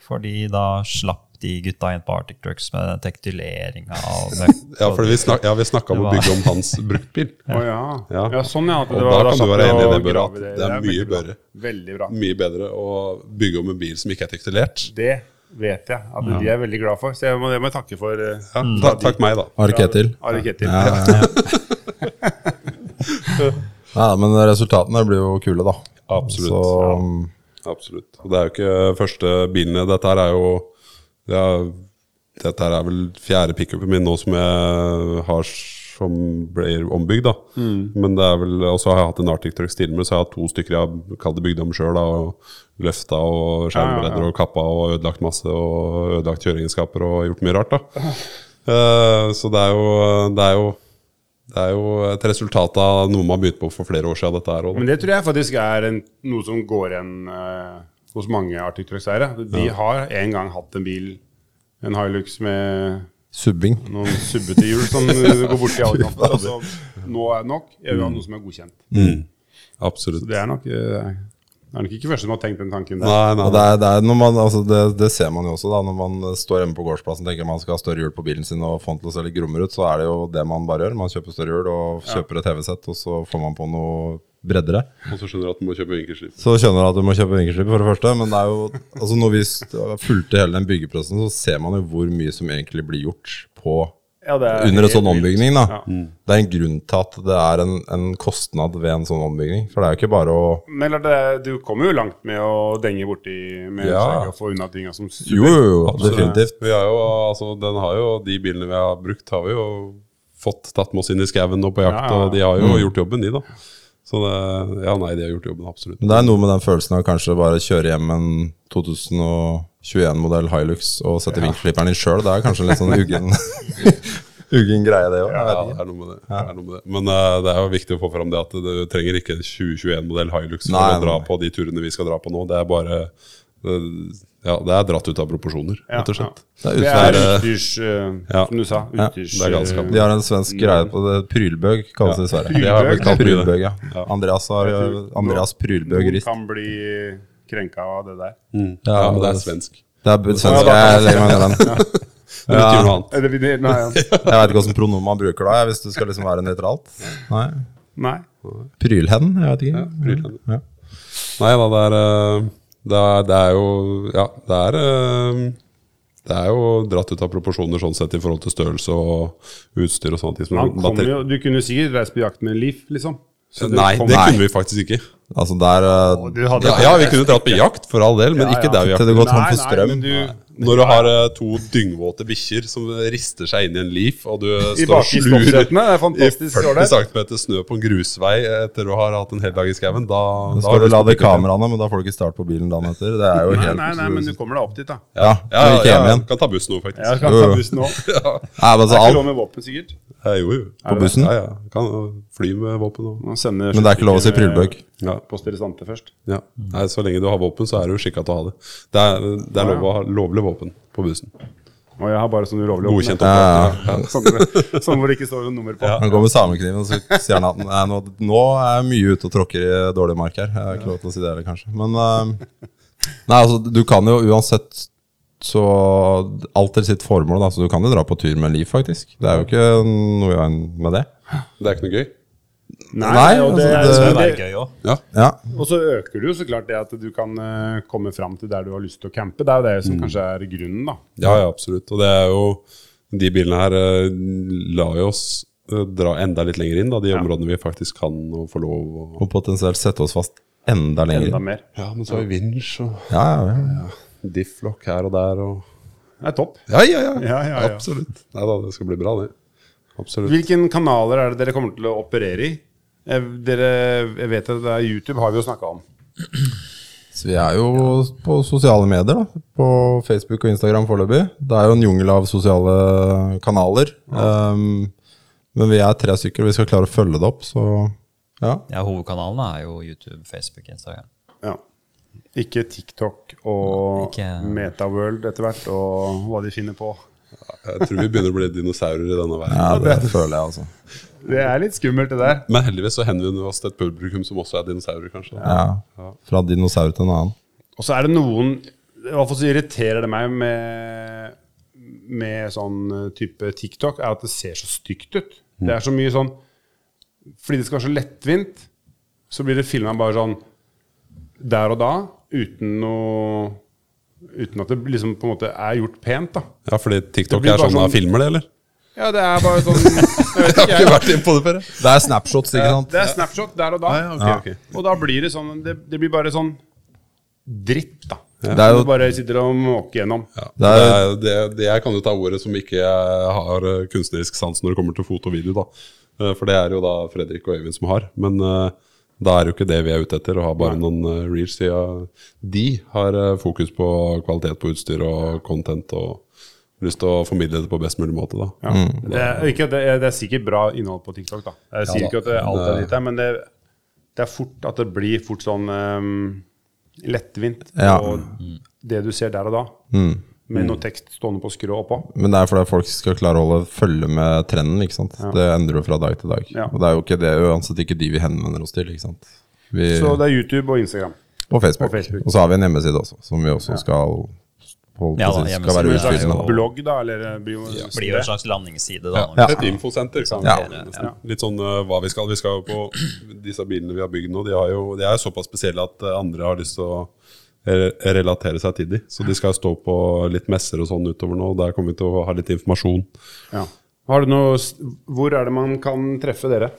fordi da slapp de gutta inn på Arctic Trucks med tektuleringa. Ja, for vi, snak, ja, vi snakka om å bygge om hans bruktbil. Å ja. Ja. ja. sånn ja. Og det da kan du være enig i det, Børre, at det er mye bra. bedre. Veldig bra. Mye bedre å bygge om en bil som ikke er tektylert. Det vet jeg at de er veldig glad for, så jeg må, det må jeg takke for. uh, Ja, ta, takk meg, da. Ari Ketil. Ja, ja. ja, men resultatene blir jo kule, da. Absolutt. Så ja. Absolutt. Og det er jo ikke første bilene. Dette her er jo ja, Dette her er vel fjerde pickupen min nå som jeg har som blir ombygd. da Men det er vel Og så har jeg hatt en Arctic Truck Stilmer, så jeg har hatt to stykker jeg har kalt det bygd om sjøl. Løfta og skjermbredder Ja, ja, ja. og kappa og ødelagt masse og ødelagt kjøreegenskaper og gjort mye rart. da Uh, Så det er jo Det er jo det er jo et resultat av noe man begynte på for flere år siden. dette her. Men det tror jeg faktisk er en, noe som går igjen uh, hos mange Arctic Trucks-eiere. De har en gang hatt en bil, en Hilux med subbing. noen subbete hjul som går bort i alle kanter. Altså, nå er det nok. Jeg vil ha noe som er godkjent. Absolutt. Så det er nok eh, det er nok ikke første som har tenkt den tanken der. Nei, nei, det, er, det, er når man, altså det, det ser man jo også da når man står hjemme på gårdsplassen og tenker man skal ha større hjul på bilen sin og få den til å se litt grommere ut, så er det jo det man bare gjør. Man kjøper større hjul og kjøper et TV-sett, og så får man på noe breddere. Og så skjønner du at du må kjøpe vinkelslipp. Så skjønner du at du må kjøpe vinkelslipp, for det første. Men det er jo, altså når vi fulgte hele den byggeprosessen, så ser man jo hvor mye som egentlig blir gjort på Ja, det er under en sånn ombygging. da Ja. Det er en grunn til at det er en, en kostnad ved en sånn ombygging. For det er jo ikke bare å Men det, du kommer jo langt med å denge borti med Ja. og få unna tinga som super. jo, jo, definitivt. Vi har jo, altså, den har jo, De bilene vi har brukt, har vi jo fått tatt med oss inn i skauen og på jakt. Ja, ja, ja. Og de har jo gjort jobben, de, da. Så det, ja, nei, de har gjort jobben, absolutt. Men det er noe med den følelsen av kanskje bare kjøre hjem en 2021-modell Hilux og sette vinkelslipperen din sjøl. Det er kanskje en litt sånn uggen, uggen greie, det òg. Ja, det er noe med det. det, noe med det. Men uh, det er jo viktig å få fram det at du trenger ikke 2021-modell Hilux for Nei, å dra nei. på de turene vi skal dra på nå. Det er bare det, Ja, det er dratt ut av proporsjoner, rett og slett. Det er Det er eh, utstyrs, uh, ja. som du sa. Ja, Utstyrs, det er galskap. eh, de har en svensk greie på det. Prylbøg kalles det i Sverige. Det har vel kalt. Prylbøg, ja. Andreas har Andreas Prylbøg rist. kan bli krenka av det der. Ja, men det er svensk. Det er svensk, jeg legger meg ned den. Det betyr noe annet. Eller, vi- nei, ja. Jeg vet ikke hvilken pronomen man bruker da, hvis du skal liksom være nøytralt. Nei. nei. Prylhen? Jeg vet ikke. Prylhen. Ja. Nei da, det er, eh, det er Det er jo Ja, det er eh, Det er jo dratt ut av proporsjoner sånn sett i forhold til størrelse og utstyr og sånne ting. som Han kommer jo, du kunne sikkert reist på jakt med en Leaf, liksom. Så det Nei, kom- det Nei. kunne vi faktisk ikke. Altså der eh, Ja, ja, vi kunne dratt på jakt, for all del, men Ja, ikke der vi til det jakter. går tom Nei, for nei, strøm. men du, Når du har eh, to dyngvåte bikkjer som rister seg inn i en Leaf, og du står og slurer er i fantastisk. 40 ålreit. cm snø på en grusvei etter å ha hatt en hel dag i skauen, da, Da skal har du på lade kameraene, men da får du ikke start på bilen dagen etter. Det er jo Nei, helt nei, nei, men du kommer deg opp dit, da. Ja, Ja, ja, ja, igjen. kan ta bussen nå, faktisk. Jeg kan ta bussen nå. Det Nei, men altså, er ikke lov med våpen, sikkert. Eh, jo, jo. På bussen? Ja, ja. Kan fly med våpen òg. Men det er ikke lov å si prylbøk. ja. Post restante først. ja. Nei, så lenge du har våpen, så er du skikka til å ha det. Det er, det er lov å ha lovlig våpen på bussen. Og jeg har bare sånn ulovlig Godkjent Ja, ja. Sånn, hvor- sånn hvor det ikke står noe nummer på. Han går med samekniven og så sier han at nei, nå, nå er jeg mye ute og tråkker i dårlig mark her. Jeg har ikke lov til å si det heller, kanskje. Men uh, Nei, altså, du kan jo uansett så Alt til sitt formål, da. Så du kan jo dra på tur med liv, faktisk. Det er jo ikke noe i veien med det. Det er ikke noe gøy. Nei, Nei, og det, altså, Det det, det, gøy òg. Ja. Ja. og så øker du jo så klart det at du kan uh, komme fram til der du har lyst til å campe. Det er jo det som kanskje er grunnen, da. Ja, ja, absolutt. Og det er jo De bilene her uh, lar jo oss eh, dra enda litt lenger inn, da, de områdene vi faktisk kan og får lov å Og potensielt sette oss fast enda lenger. Enda mer. Ja, men så har vi vinsj og Ja, ja, ja. difflock her og der og Det er topp. Ja, ja, ja. Ja, ja, ja. Absolutt. Nei da, det skal bli bra, det. Absolutt. Hvilke kanaler er det dere kommer til å operere i? Jeg, dere, jeg vet at det er YouTube har vi jo snakka om. Så vi er jo på sosiale medier, da. På Facebook og Instagram foreløpig. Det er jo en jungel av sosiale kanaler. Um, men vi er tre stykker, og vi skal klare å følge det opp, så ja. Ja, hovedkanalene er jo YouTube, Facebook, Instagram. Ja. Ikke TikTok og Ikke- Metaworld etter hvert, og hva de finner på. Jeg tror vi begynner å bli dinosaurer i denne verden. ja det føler jeg, altså. Det er litt skummelt, det der. Men heldigvis så henvender vi oss til et publikum som også er dinosaurer, kanskje. Ja. Fra dinosaur til en annen. Og så er det noen I hvert fall så irriterer det meg med, med sånn eh, type TikTok, er at det ser så stygt ut. Det er så mye sånn Fordi det skal være så lettvint, så blir det filma bare sånn der og da, uten noe Uten at det liksom på en måte er gjort pent, da. Ja, fordi TikTok er sånn sånn- filmer det, eller? Ja, det er bare sånn Jeg vet ikke, jeg. vært inne på det før, Det er snapshots, ikke sant? Det er snapshot der og da. Ja, ja, ok, ok. Og da blir det sånn Det, det blir bare sånn dritt, da. Det er jo Du bare sitter og måker gjennom. Ja, Det er- det, det, jeg kan jo ta ordet som ikke har eh, kunstnerisk sans når det kommer til foto og video, da. Eh, For det er jo da Fredrik og Øyvind som har. Men eh, da er det jo ikke det vi er ute etter, å ha bare noen uh, reels. Siden de har eh, fokus på kvalitet på utstyr og content og lyst til å formidle det på best mulig måte, da. Ja. Det, er, ikke, det, er, det er sikkert bra innhold på TikTok, da. Jeg sier da, ikke at det, alt er ditt her, men det, det er fort at det blir fort sånn um, lettvint. Ja. Og det du ser der og da, Mm. med noe tekst stående på skrå oppå. Men det er fordi folk skal klare å holde følge med trenden. ikke sant? Det endrer jo fra dag til dag. Ja. Og det er jo ikke det uansett ikke de vi henvender oss til. ikke sant? Vi, Så det er YouTube og Instagram. og, Facebook. og Facebook. Og så har vi en hjemmeside også, som vi også skal holde på Ja da, skal være En utfyllende. blogg, da? Eller eh, blir jo Det blir jo en slags landingsside, da. Ja, Et infosenter. Ja. Litt sånn uh, hva vi skal. Vi skal jo på disse bilene vi har bygd nå. De, har jo, de er jo såpass spesielle at eh, andre har lyst til å relatere seg til de. Så de skal stå på litt messer og sånn utover nå. Der kommer vi til å ha litt informasjon. Ja. Har du noe, hvor er det man kan treffe dere?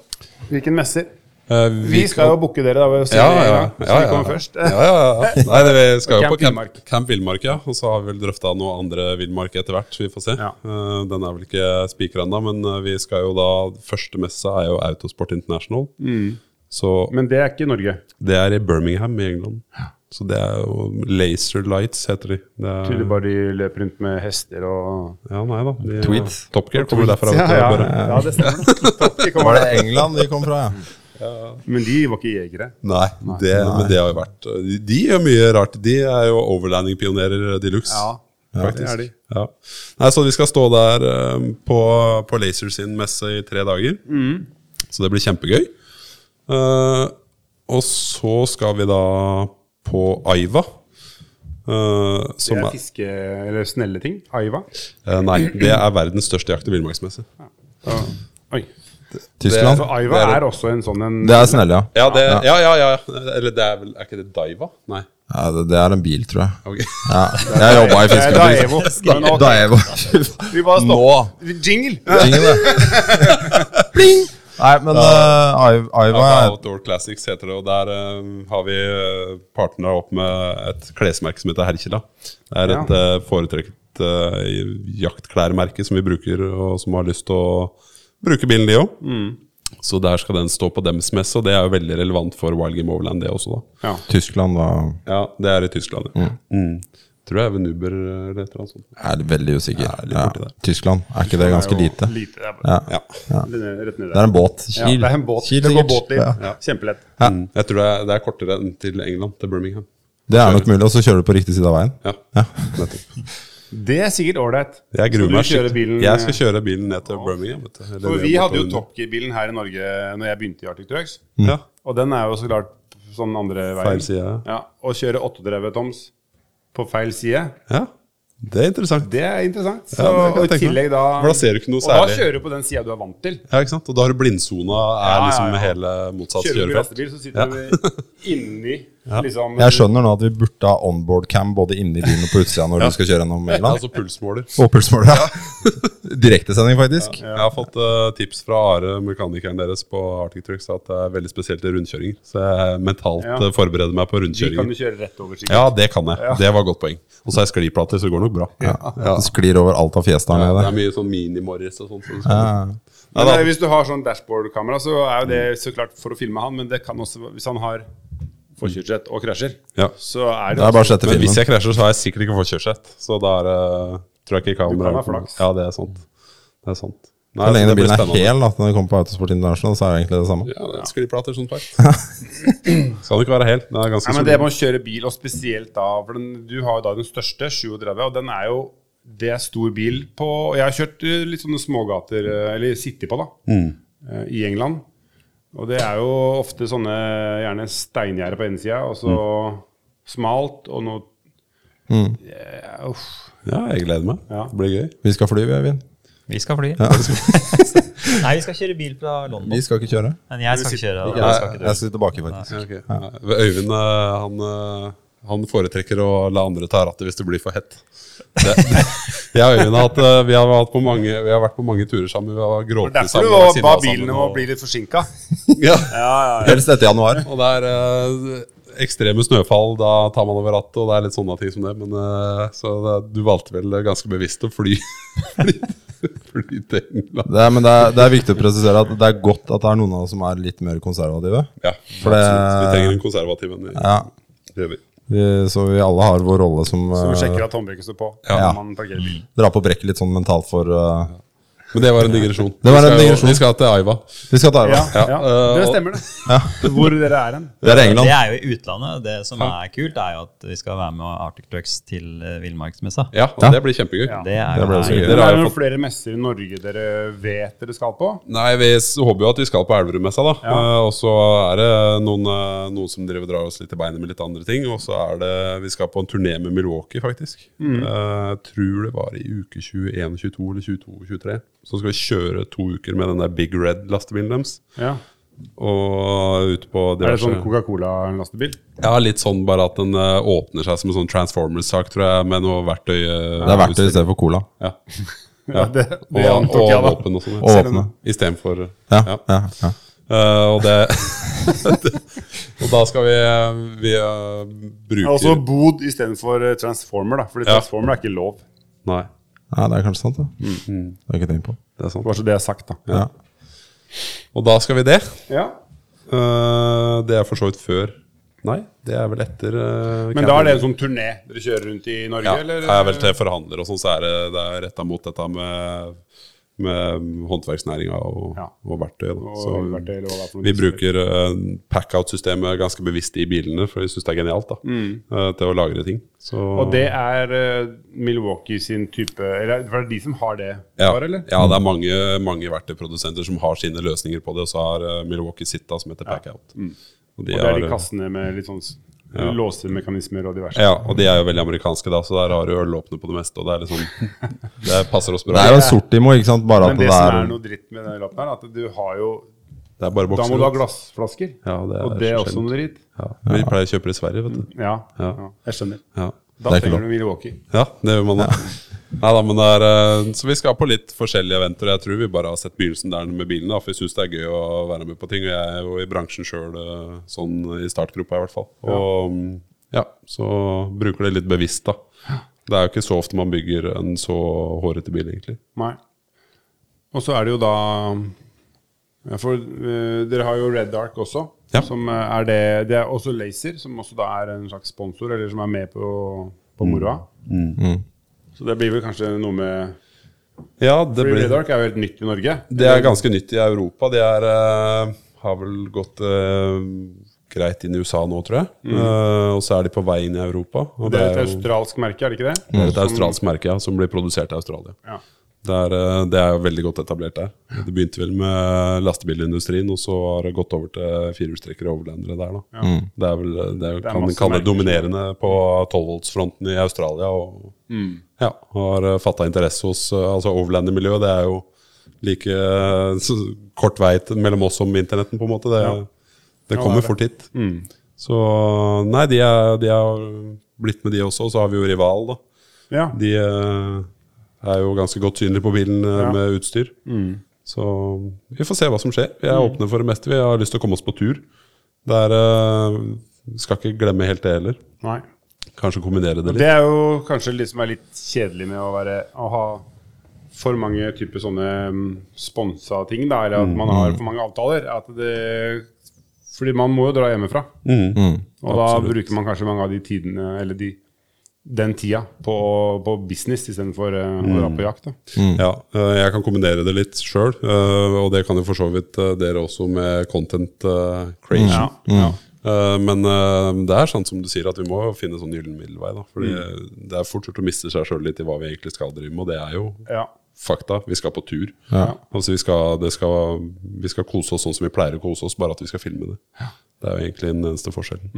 Hvilken messer? Eh, Vi skal jo booke dere, da. ved å se ja, ja, ja, så vi ja. kommer først. Ja, ja, ja. Nei, det, vi skal jo på Camp. Camp Villmark, ja. Og så har vi vel drøfta noe andre villmark etter hvert. Vi får se. Ja. Eh, den er vel ikke spikra ennå, men eh, vi skal jo da Første messe er jo Autosport International. Så Men det er ikke i Norge. det er i Birmingham i England. Så det er jo Laser Lights, heter de. Det er, Tydelig bare de løper rundt med hester og ja, nei da. De, Tweet. Top Gear kommer derfra. Ja, ja, ja det stemmer. Var det England de kom fra, ja? Men de var ikke jegere. Nei, det, men det har jo vært De, de gjør mye rart. De er jo overlanding-pionerer de luxe. Ja, ja, det er de. Ja. Nei, så vi skal stå der eh, på, på Laser sin messe i tre dager. Mm. Så det blir kjempegøy. Uh, og så skal vi da på Aiva. Uh, Det som er er, fiske... Eller snelle ting. Aiva. eh, nei, det er verdens største jakt- og villmarksmesse. Ja. oi. Tyskland? For Aiva det er- er også en sånn en Det er snelle, ja. Ja, det, ja, ja, ja. Eller det er vel Er ikke det Daiva? Nei. ja det, det er en bil, tror jeg. Ok. Ja. Jeg jobba i Det fiskebil. Daevo. Daevo. Vi bare Nå! Jingle! Jingle, det. Pling! Nei, men uh, Aiva Ja, er Outdoor Classics heter det, og der uh, har vi uh, partnera opp med et klesmerke som heter Herkila. Det er et uh, foretrukket uh, jaktklærmerke som vi bruker, og som har lyst til å bruke bilen, de òg. Mm. Så der skal den stå på dems messe, og det er jo veldig relevant for Wild Game Overland, det også, da. Ja. Tyskland, da. Ja, det er i Tyskland, ja. Mm. Tror jeg er ved Nuber eller et eller annet sånt. Jeg er veldig usikker. Ja, Ja. Tyskland, er ikke det ganske er lite? lite det er bare, Ja. Ja. Det er en båt. Ja, Kiel. det er en båt. Kiel, det går båt. Kjempelett. Mm. Jeg tror det er, det er kortere enn til England, til Birmingham. Det er nok mulig, og så kjører du på riktig side av veien. Ja, Ja. nettopp. Det er sikkert ålreit. Jeg gruer meg skikkelig. Jeg skal kjøre bilen ned til Birmingham. Vet du. For vi hadde jo Top Gear-bilen her i Norge Når jeg begynte i Arctic Trucks. Ja, Og den er jo så klart sånn andre veien. feil side. Ja, Å kjøre 38 toms på feil side, Ja, det er interessant. det er interessant. Så, Ja, det og i tillegg da For da ser du ikke noe særlig. Og da kjører du på den sida du er vant til. Ja, ikke sant? Og da har du blindsona, er Ja, ja, liksom hele motsatt Kjører du kjørefelt. lastebil, så sitter du inni liksom Jeg skjønner nå at vi burde ha onboard cam både inni bilen og på utsida når du skal kjøre gjennom Ja, England. altså pulsmåler. Og pulsmåler. Ja. Direktesending, faktisk. Jeg har fått uh, tips fra Are, mekanikeren deres på Arctic Trucks, at det er veldig spesielt i rundkjøringer. Så jeg mentalt Ja. eh, forbereder meg på De kan rundkjøringer. du kjøre rett over, sikkert. Ja, det kan jeg. Det var et godt poeng. Og så er jeg skliplater, så det går nok bra. Ja. Det sklir over alt av fjes der Det er mye sånn mini-Morris og sånt. så Ja. Men eh, hvis du har sånn dashboard-kamera, så er jo det så klart for å filme han, men det kan også hvis han har forkjørsrett og krasjer, Ja. så er det, Det er bare å sette Men hvis jeg krasjer, så har jeg sikkert ikke forkjørsrett. Så da er det tror jeg ikke kamera Du kan ha flaks. Ja, det er sant. Det er sant. Nei, Så lenge den bilen er hel, da, når den kommer på Autosport International, så er det egentlig det samme. Ja, det er skliplater sånn sagt. Skal det ikke være hel. Det er ganske Nei, men det med å kjøre bil, og spesielt da For den, du har jo da den største, 37, og den er jo Det er stor bil på Jeg har kjørt eh, litt sånne smågater, eh, eller City på, da, mm. i England. Og det er jo ofte sånne gjerne steingjerder på innsida, sida, og så smalt, og noe Ja, uff. Ja, jeg gleder meg. Ja. Det blir gøy. Vi skal fly, vi, Eivind. Vi skal fly. Nei, vi skal kjøre bil fra London. Vi skal ikke kjøre. Men jeg skal ikke kjøre. og Jeg, jeg jeg skal tilbake, faktisk. Ja, okay. Ja. Øyvind eh, han, eh, han foretrekker å la andre ta rattet hvis det blir for hett. Det, jeg og Øyvind har, hatt, eh, vi har, på mange, vi har vært på mange turer sammen. Vi har grått sammen. Derfor var, sinna ba bilene må bli litt forsinka. ja. Helst etter januar. Og det er uh, ekstreme snøfall, da tar man over rattet, og det er litt sånne ting som det. Men uh, Så det, du valgte vel ganske bevisst å fly, til England. Det er, men det er, det er viktig å presisere at det er godt at det er noen av oss som er litt mer konservative. Ja, For det- absolutt. Vi trenger en konservativ en. Ja. gjør gjør vi. Så vi alle har vår rolle som Så vi sjekker at håndbrekket står på Ja. drar på brekket litt sånn mentalt for uh, Men det var en digresjon. Det var vi, en skal jo- digresjon. vi skal til Aiva. Vi skal til Aiva. Ja, Ja. ja, eh, det stemmer, det. Hvor dere er hen. Det er Det England. er jo i utlandet. Det som er kult, er jo at vi skal være med Arctic Trucks til uh, Villmarksmessa. Ja, Ja. det blir kjempegøy. Ja. Det er Det ble også gøy. Det Dere har er jo noen flere messer i Norge dere vet dere skal på. Nei, vi håper jo at vi skal på Elverummessa, da. Ja. Eh, og så er det noen, eh, noen som driver drar oss litt i beinet med litt andre ting. Og så er det Vi skal på en turné med Milwaukee, faktisk. Mm. Jeg tror det var i uke 21, 22 eller 22, 23. Så skal vi kjøre to uker med den der Big Red-lastebilen deres. Ja. Og ut på Er det sånn Coca-Cola-lastebil? Ja, litt sånn bare at den eh, åpner seg som en sånn Transformers-sak, tror jeg, med noe verktøy. eh, Det er verktøy i stedet for cola. Ja. Ja, det, det Og, antok og jeg, da. Åpen og sånn. Og åpne. ja. Istedenfor Ja, ja. ja, ja. Uh, og det Og da skal vi, vi uh, bruke Altså bod istedenfor eh, Transformer, da. Fordi Ja. Transformer er ikke lov. Nei, ja, det er kanskje sant, det. Mm. Det har jeg ikke tenkt på. det er sant. Bare så det er sagt, da. Ja. Og da skal vi det. Ja. Uh, det er for så vidt før Nei, det er vel etter uh, Men da er det en sånn turné dere kjører rundt i Norge, Ja, eller? er vel til forhandler og sånn, så er det, det retta mot dette med, med håndverksnæringa og, Ja. og verktøy. Og verktøy, er vi bruker uh, pack-out-systemet ganske bevisst i bilene, for vi syns det er genialt da, eh, til å lagre ting. Så, Mm. Og det er uh, Milwaukee sin type Eller for det er de som har det ja, eller? ja, det er mange, mange verktøyprodusenter som har sine løsninger på det, og så har Milwaukee sitt da, som heter Packout Og de Mm. Og det er er de kassene med litt sånn Ja. låsemekanismer og diverse. Ja, og de er jo veldig amerikanske, da, så der har du ølåpne på det meste. Og det er liksom Det passer oss bra. Det er jo en sortimo, ikke sant? Bare Men at det det som er er noe dritt med den lappen her, at du har jo Det er bare Da må du ha glassflasker. Ja, det er og det er også noe dritt. Ja, vi pleier å kjøpe det i Sverige, vet du. Ja, Ja. ja. jeg skjønner. Ja, Da er trenger du du Milwaukee. ja det gjør man da. Nei da, men det er eh, Så vi skal på litt forskjellige eventer. Jeg tror vi bare har sett begynnelsen der med bilen, da, for vi syns det er gøy å være med på ting. Og jeg er jo i bransjen sjøl sånn i startgropa, i hvert fall. Og mm, ja, så bruker det litt bevisst, da. Det er jo ikke så ofte man bygger en så hårete bil, egentlig. Nei. Og så er det jo da ja, For uh, dere har jo Red Dark også. Ja. Som eh, er det Det er også Laser, som også da er en slags sponsor, eller som er med på, på moroa. Så det blir vel kanskje noe med Ja, det Free blir Redark er jo helt nytt i Norge. Det er ganske nytt i Europa. Det er, uh, har vel gått uh, greit inn i USA nå, tror jeg. Eh, og så er de på vei inn i Europa. Det er et australsk merke, er det ikke det? det er et australsk merke ja, som blir produsert i Australia. Ja. Det er, eh, det er jo veldig godt etablert der. Det begynte vel med lastebilindustrien, og så har det gått over til firehjulstrekkere og overlandere der. da. Det er vel det er, er kan man kalle det dominerende på 12-voltsfronten i Australia. Og ja, har fatta interesse hos eh, altså overlander-miljøet. Det er jo like eh, så kort vei mellom oss som internetten, på en måte. Det, det Ja, kommer det er det. fort hit. Så nei, de er, de er blitt med, de også. Og så har vi jo Rival, da. Ja. De eh, er jo ganske godt synlig på bilen eh, Ja. med utstyr. Så vi får se hva som skjer. Vi er åpne for det meste. Vi har lyst til å komme oss på tur. Det er, eh, skal ikke glemme helt det heller. Nei. Kanskje kombinere det litt. Det er jo kanskje litt som er litt kjedelig med å, være, å ha for mange typer sånne um, sponsa ting, da, eller at man har for mange avtaler. At det, fordi man må jo dra hjemmefra. og da absolutt. bruker man kanskje mange av de tidene, eller de, den tida, på, på business istedenfor uh, å dra på jakt. Da. Ja, eh, jeg kan kombinere det litt sjøl, og det kan jo for så vidt eh, dere også med content eh, creation. Ja, ja. Eh, Men eh, det er sant som du sier, at vi må finne sånn gyllen middelvei. da Fordi det er fort gjort å miste seg sjøl litt i hva vi egentlig skal drive med, og det er jo ja. fakta. Vi skal på tur. Altså vi skal, det skal, vi skal kose oss sånn som vi pleier å kose oss, bare at vi skal filme det. Det er jo egentlig den eneste forskjellen.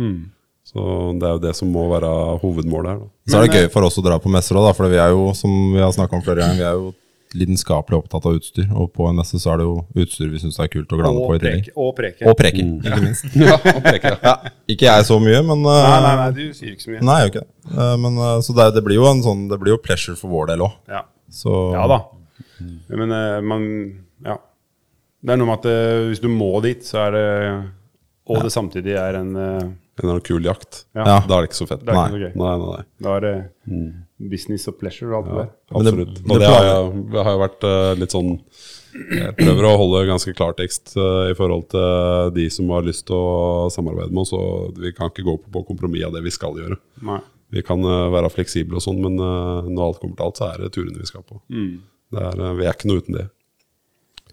Så det er jo det som må være hovedmålet her. Da. Så er det gøy for oss å dra på messer òg, for vi er jo, som vi har snakka om flere ganger, vi er jo lidenskapelig opptatt av utstyr. Og på en messe så er det jo utstyr vi syns er kult å glane på i tillegg. preke. Og preke. Og preker, ikke minst. Ja, og preke. Ja, ikke jeg så mye, men uh, Nei, nei, nei, du sier ikke så mye. Nei, jeg gjør ikke det. Uh, men, uh, så det, det blir jo en sånn Det blir jo pleasure for vår del òg. Ja. Ja da. Men eh, man Ja. Det er noe med at eh, hvis du må dit, så er det Og det samtidig er en eh, En eller annen kul jakt. Ja. Ja. Da er det ikke så fett. Det er ikke noe gøy. Nei, nei, nei. Da er det business og pleasure og alt det der. Absolutt. det og det har, det har jo vært uh, litt sånn Jeg prøver å holde ganske klartekst uh, i forhold til de som har lyst til å samarbeide med oss. Og vi kan ikke gå på, på kompromiss av det vi skal gjøre. Nei. Vi kan uh, være fleksible og sånn, men eh, når alt kommer til alt, så er det turene vi skal på. Det er, eh, vi er ikke noe uten det.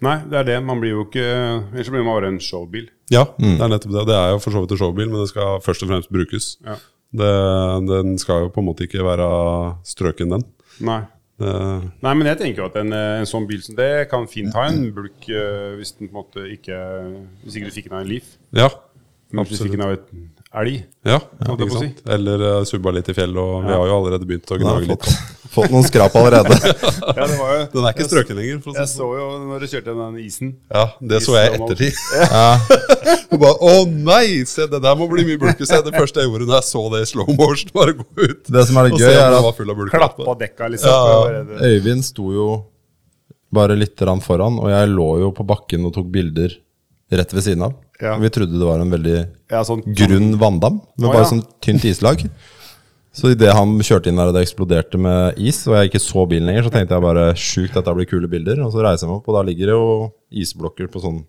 Nei, det er det. Man blir jo ikke Ellers så blir man bare en showbil. Ja, det er nettopp det. Det er jo for så vidt en showbil, men det skal først og fremst brukes. Ja. Det, den skal jo på en måte ikke være strøken, den. Nei. Det, Nei, men jeg tenker jo at en, en sånn bil som det kan fint ha en bulk eh, hvis den på en måte ikke Hvis ikke du fikk den av en Leaf. ja, Men hvis du fikk absolutt. den av et elg. Ja, ja ikke sant. Si. Eller uh, subba litt i fjellet, og vi har jo allerede begynt å gnage litt. fått noen skrap allerede. Ja, det var jo Den er ikke strøken lenger. For å Jeg sånn. så jo når du kjørte den isen. Ja, det så jeg i ettertid. Og bare, Å nei, se det der må bli mye bulke. Se det første jeg gjorde da jeg så det i slow motion, bare gå ut. Det som er det gøy, er at var full av bulke. Klapp på dekka, liksom. Ja, Øyvind sto jo bare litt foran, og jeg lå jo på bakken og tok bilder rett ved siden av. Ja. Vi trodde det var en veldig Ja, sånn, grunn vanndam, med Å, bare ja. sånn tynt islag. Så idet han kjørte inn der og det eksploderte med is, og jeg ikke så bilen lenger, så tenkte jeg bare sjukt, dette blir kule bilder. Og så reiser jeg meg opp, og da ligger det jo isblokker på sånn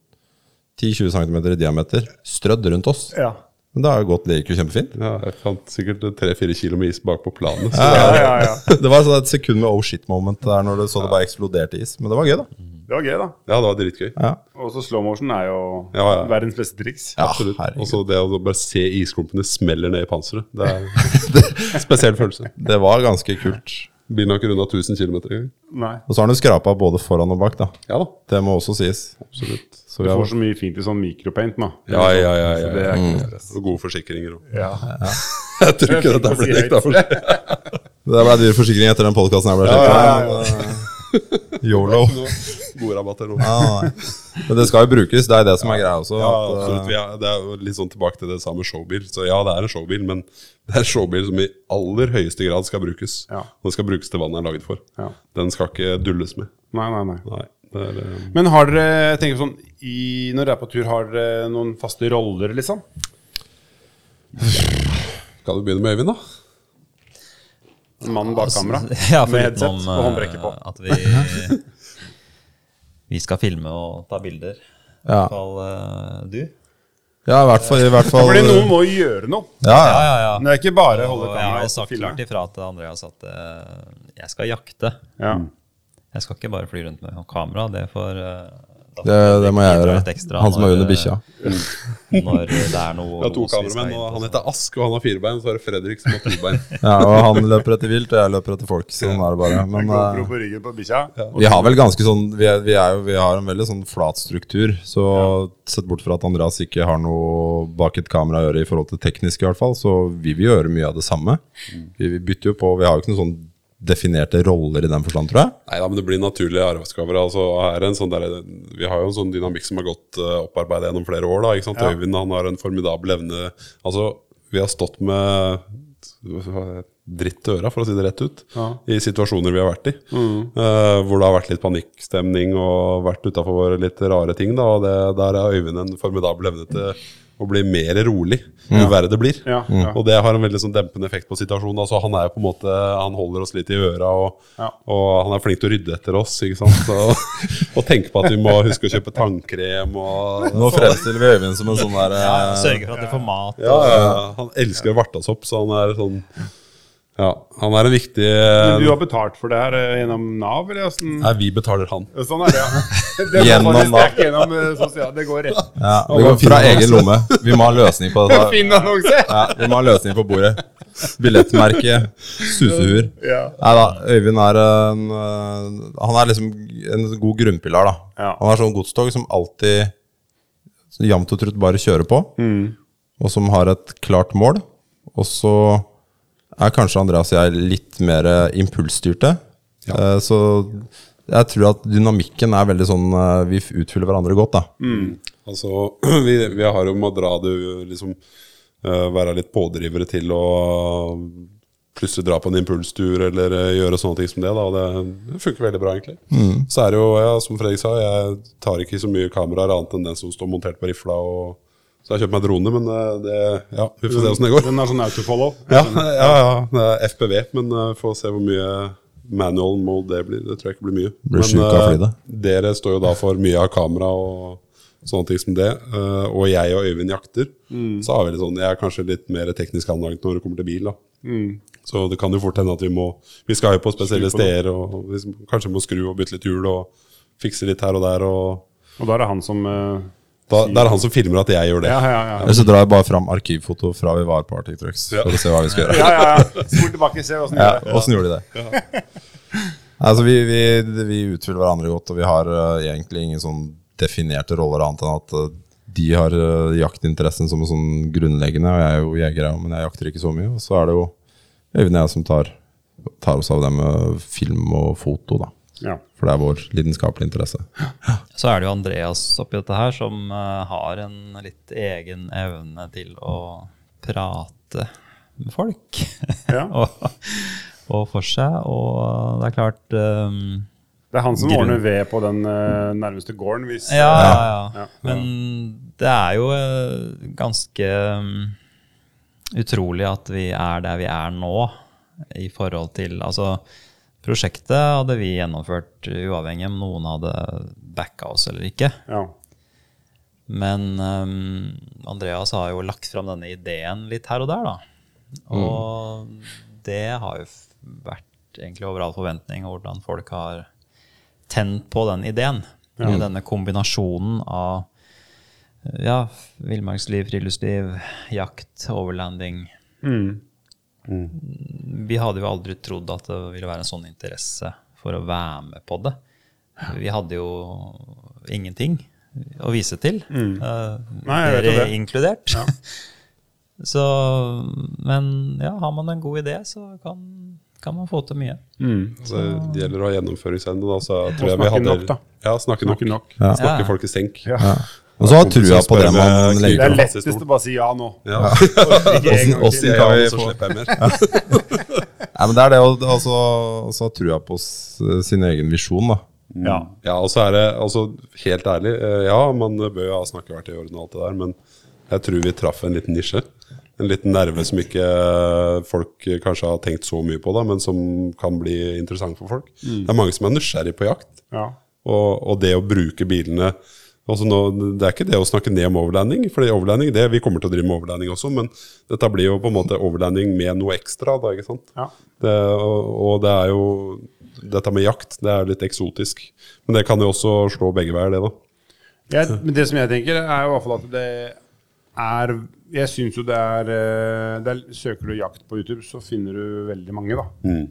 10-20 cm i diameter strødd rundt oss. Ja. Men det har jo gått, det gikk jo kjempefint. Ja, jeg fant sikkert tre-fire kilo med is bak på planet. Så Ja, ja, ja. Det var sånn et sekund med oh shit moment der når du så det bare eksploderte is. Men det var gøy, da. Det var gøy, da. ja, det var dritgøy. Ja, Og så slow motion er jo Ja, ja. verdens beste triks. ja Absolutt. Og så det å bare se isklumpene smeller ned i panseret. Det er en spesiell følelse. Det var ganske kult. Bilen har ikke runda 1000 km engang. Og så har han jo skrapa både foran og bak, da. Ja da, Det må også sies. absolutt. Så Du får så mye fint i sånn mikropaint, da. Ja, ja, ja. Ja, det er ikke. Og gode forsikringer òg. Ja. Jeg tror ikke dette blir forsikring. det ble dyr forsikring etter den podkasten her ble sjekka. Yolo. Gode rabatter nå. Ja. Men det skal jo brukes, det er det som er greia også. Ja, absolutt. eh, Vi er, det er jo litt sånn tilbake til det samme showbil. Så ja, det er en showbil, men det er en showbil som i aller høyeste grad skal brukes. Ja. Den skal brukes til vannet den er laget for. Ja. Den skal ikke dulles med. Nei, nei, nei. Nei, det er, eh, Men har dere jeg tenker sånn, i, når dere er på tur, har dere noen faste roller, liksom? Skal du begynne med Øyvind, da? Mannen bak kamera? Ja, med headset om og håndbrekket på. eh, at vi, vi skal filme og ta bilder. I Ja. hvert fall eh, du. Ja, i hvert fall, i hvert fall Fordi noen må jo gjøre noe. Ja, Ja, ja. ja. Det er ikke bare å holde Og jeg har kameraet sagt filme. klart ifra til Andreas at uh, jeg skal jakte. Ja. Jeg skal ikke bare fly rundt med kamera. Det får eh, da Det, det må jeg gjøre. Han som er under eh, bikkja. Når det er noe Vi har to kameramenn, og han heter Ask, og han har fire bein. Så er det Fredrik som har to bein. Ja, og han løper etter vilt, og jeg løper etter folk. Sånn er det bare. Men eh, på ryggen på bikkja. vi har vel ganske sånn Vi, er, vi, er jo, vi har en veldig sånn flat struktur. Så sett bort fra at Andreas ikke har noe bak et kamera å gjøre i forhold til teknisk, i hvert fall, så vi vil gjøre mye av det samme. Vi, vi bytter jo på Vi har jo ikke noe sånn definerte roller i den forstand, tror jeg. Nei da, men det blir naturlige arbeidsoppgaver. Altså, er en sånn der, vi har jo en sånn dynamikk som har gått uh, opparbeidet gjennom flere år. Da, ikke sant? Øyvind han har en formidabel evne Altså, vi har stått med dritt til øra, for å si det rett ut, i situasjoner vi har vært i. Eh, hvor det har vært litt panikkstemning og vært utafor litt rare ting. Da, og det, der er Øyvind en formidabel evne til å bli mer rolig jo verre det blir. Ja, ja. Og det har en veldig sånn dempende effekt på situasjonen. Altså, han er jo på en måte Han holder oss litt i øra, og, Ja. og han er flink til å rydde etter oss. Ikke sant? Så, og tenke på at vi må huske å kjøpe tannkrem og Nå fremstiller vi Øyvind som en sånn der Sørger Sørge for at de får mat. ja, ja, ja. Han elsker å varte oss opp, så han er sånn Ja, han er en viktig Men du har betalt for det her eh, gjennom Nav, eller åssen? Nei, vi betaler han. Sånn er det, ja. Det, Gjennom det Nav. gjennom eh, sosial, det går rett. ja, Vi går fra egen lomme. Vi må ha løsning på dette. Fin annonse! Ja, vi må ha løsning på bordet. Billettmerke, susehuer. Ja. Nei da, Øyvind er en Han er liksom en god grunnpilar, da. Ja. Han er sånn godstog som alltid jevnt og trutt bare kjører på, og som har et klart mål. Og så er kanskje Andreas og jeg litt mer impulsstyrte. Eh, Så jeg tror at dynamikken er veldig sånn øh, Vi utfyller hverandre godt, da. Altså, vi, vi har jo med å dra det liksom eh, Være litt pådrivere til å plutselig dra på en impulstur eller eh, gjøre sånne ting som det. Da, og det, funker veldig bra, egentlig. Så er det jo, ja, som Fredrik sa, jeg tar ikke så mye kameraer annet enn den som står montert på rifla. Og, så jeg har kjøpt meg drone, men eh, det, ja, vi får se åssen det går. Den er sånn autofollow. Ja, ja, ja, det er FPV, men uh, får se hvor mye manual mode det blir. Det tror jeg ikke blir mye. Blir men uh, dere står jo da for mye av kamera og sånne ting som det. Uh, og jeg og Øyvind jakter. Så har vi litt sånn, jeg er kanskje litt mer teknisk anlagt når det kommer til bil. da. Så det kan jo fort hende at vi må Vi skal jo på spesielle på steder, og vi kanskje må skru og bytte litt hjul og fikse litt her og der. og Og da er det han som eh, da, Det er han som filmer at jeg gjør det. Ja, ja, ja. Eller så drar jeg bare fram arkivfoto fra vi var på Arctic Trucks Ja. for å se hva vi skal gjøre. ja, ja, ja. Spor tilbake, se åssen Ja, gjorde de det? Altså, vi, vi, vi utfyller hverandre godt, og vi har uh, egentlig ingen sånn definerte roller annet enn at uh, de har uh, jaktinteressen som en sånn grunnleggende, og jeg er jo jeger, jeg men jeg jakter ikke så mye. Og så er det jo Øyvind og jeg som tar, tar oss av det med film og foto, da. Ja. For det er vår lidenskapelige interesse. Så er det jo Andreas oppi dette her som eh, har en litt egen evne til å prate med folk. Ja. og, og for seg. Og det er klart um, Det er han som Grunn- ordner ved på den uh, nærmeste gården. Hvis, ja, ja, ja. Ja. Men det er jo uh, ganske um, utrolig at vi er der vi er nå, i forhold til Altså, prosjektet hadde vi gjennomført uavhengig om noen hadde backa oss eller ikke. Ja. Men um, Andreas har jo lagt fram denne ideen litt her og der, da. Og det har jo vært egentlig over all forventning hvordan folk har tent på den ideen. Med denne kombinasjonen av ja, villmarksliv, friluftsliv, jakt, overlanding. Vi hadde jo aldri trodd at det ville være en sånn interesse for å være med på det. Vi hadde jo ingenting å vise til. Eh, Nei, jeg vet jo dere inkludert. inkludert. Så, men ja, har man en god idé, så kan, kan man få til mye. Så det gjelder å ha gjennomføringsevne. Da, så tror jeg vi hadde, nok, da. Ja, snakke nok. Nok. Ja. Snakke folk i senk. Ja. Og så har trua på det man Det er lettest å bare si ja nå. Ja. Åssen kan vi få. Nei, men det er det å altså, altså, ha trua på sin egen visjon, da. Ja. Ja, og så er det altså helt ærlig eh, Ja, man bør jo ha snakkeverktøy i orden og alt det der, men jeg tror vi traff en liten nisje. En liten nerve som ikke eh, folk kanskje har tenkt så mye på, da, men som kan bli interessant for folk. Det er mange som er nysgjerrig på jakt. Ja. Og, og det å bruke bilene Altså nå, det er ikke det å snakke ned om overlanding, for overlanding, det, vi kommer til å drive med overlanding også, men dette blir jo på en måte overlanding med noe ekstra. Da, ikke sant? Ja. Det, og, og det er jo dette med jakt, det er litt eksotisk. Men det kan jo også slå begge veier, det, da. Ja, men det som jeg tenker, er jo i hvert fall at det er Jeg syns jo det er, eh, det er Søker du jakt på YouTube, så finner du veldig mange, da. Mm.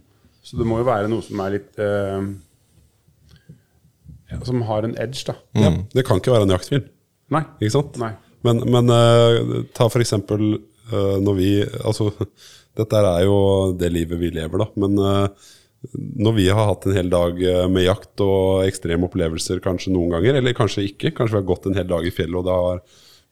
Så det må jo være noe som er litt ja, Som har en edge, da. Ja, det kan ikke være en jaktfilm, Nei. ikke sant? Nei. Men, men uh, ta for eksempel eh, når vi Altså, dette er jo det livet vi lever, da. Men uh, når vi har hatt en hel dag med jakt og ekstreme opplevelser kanskje noen ganger, eller kanskje ikke, kanskje vi har gått en hel dag i fjellet og det har,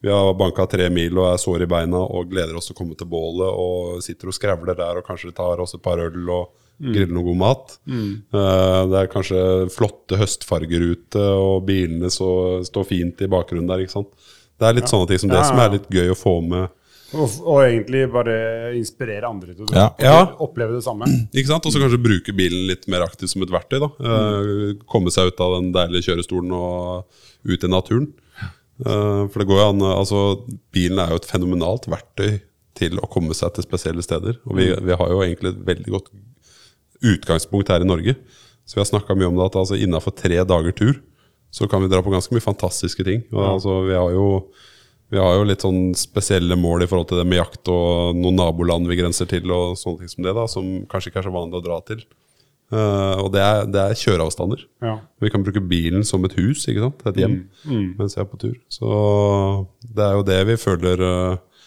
vi har banka tre mil og er sår i beina og gleder oss til å komme til bålet og sitter og skravler der og kanskje tar oss et par øl og griller noe god mat. Eh, det er kanskje flotte høstfarger ute, og bilene så, står fint i bakgrunnen der. ikke sant? Det er litt sånne ting som det Ja, ja, som er litt gøy å få med. Og, og egentlig bare inspirere andre til å Ja. Ja. oppleve det samme. Ikke sant? Og så kanskje bruke bilen litt mer aktivt som et verktøy. da. Eh, komme seg ut av den deilige kjørestolen og ut i naturen. Eh, for det går jo an altså Bilen er jo et fenomenalt verktøy til å komme seg til spesielle steder. Og vi, vi har jo egentlig et veldig godt utgangspunkt her i Norge. Så vi har snakka mye om det at altså, innafor tre dager tur så kan vi dra på ganske mye fantastiske ting. Og, altså, vi har jo vi har jo litt sånn spesielle mål i forhold til det med jakt og noen naboland vi grenser til, og sånne ting som det, da, som kanskje ikke er så vanlig å dra til. Uh, og det er, det er kjøreavstander. Ja. Vi kan bruke bilen som et hus, ikke sant? et hjem, mens jeg er på tur. Så det er jo det vi føler uh,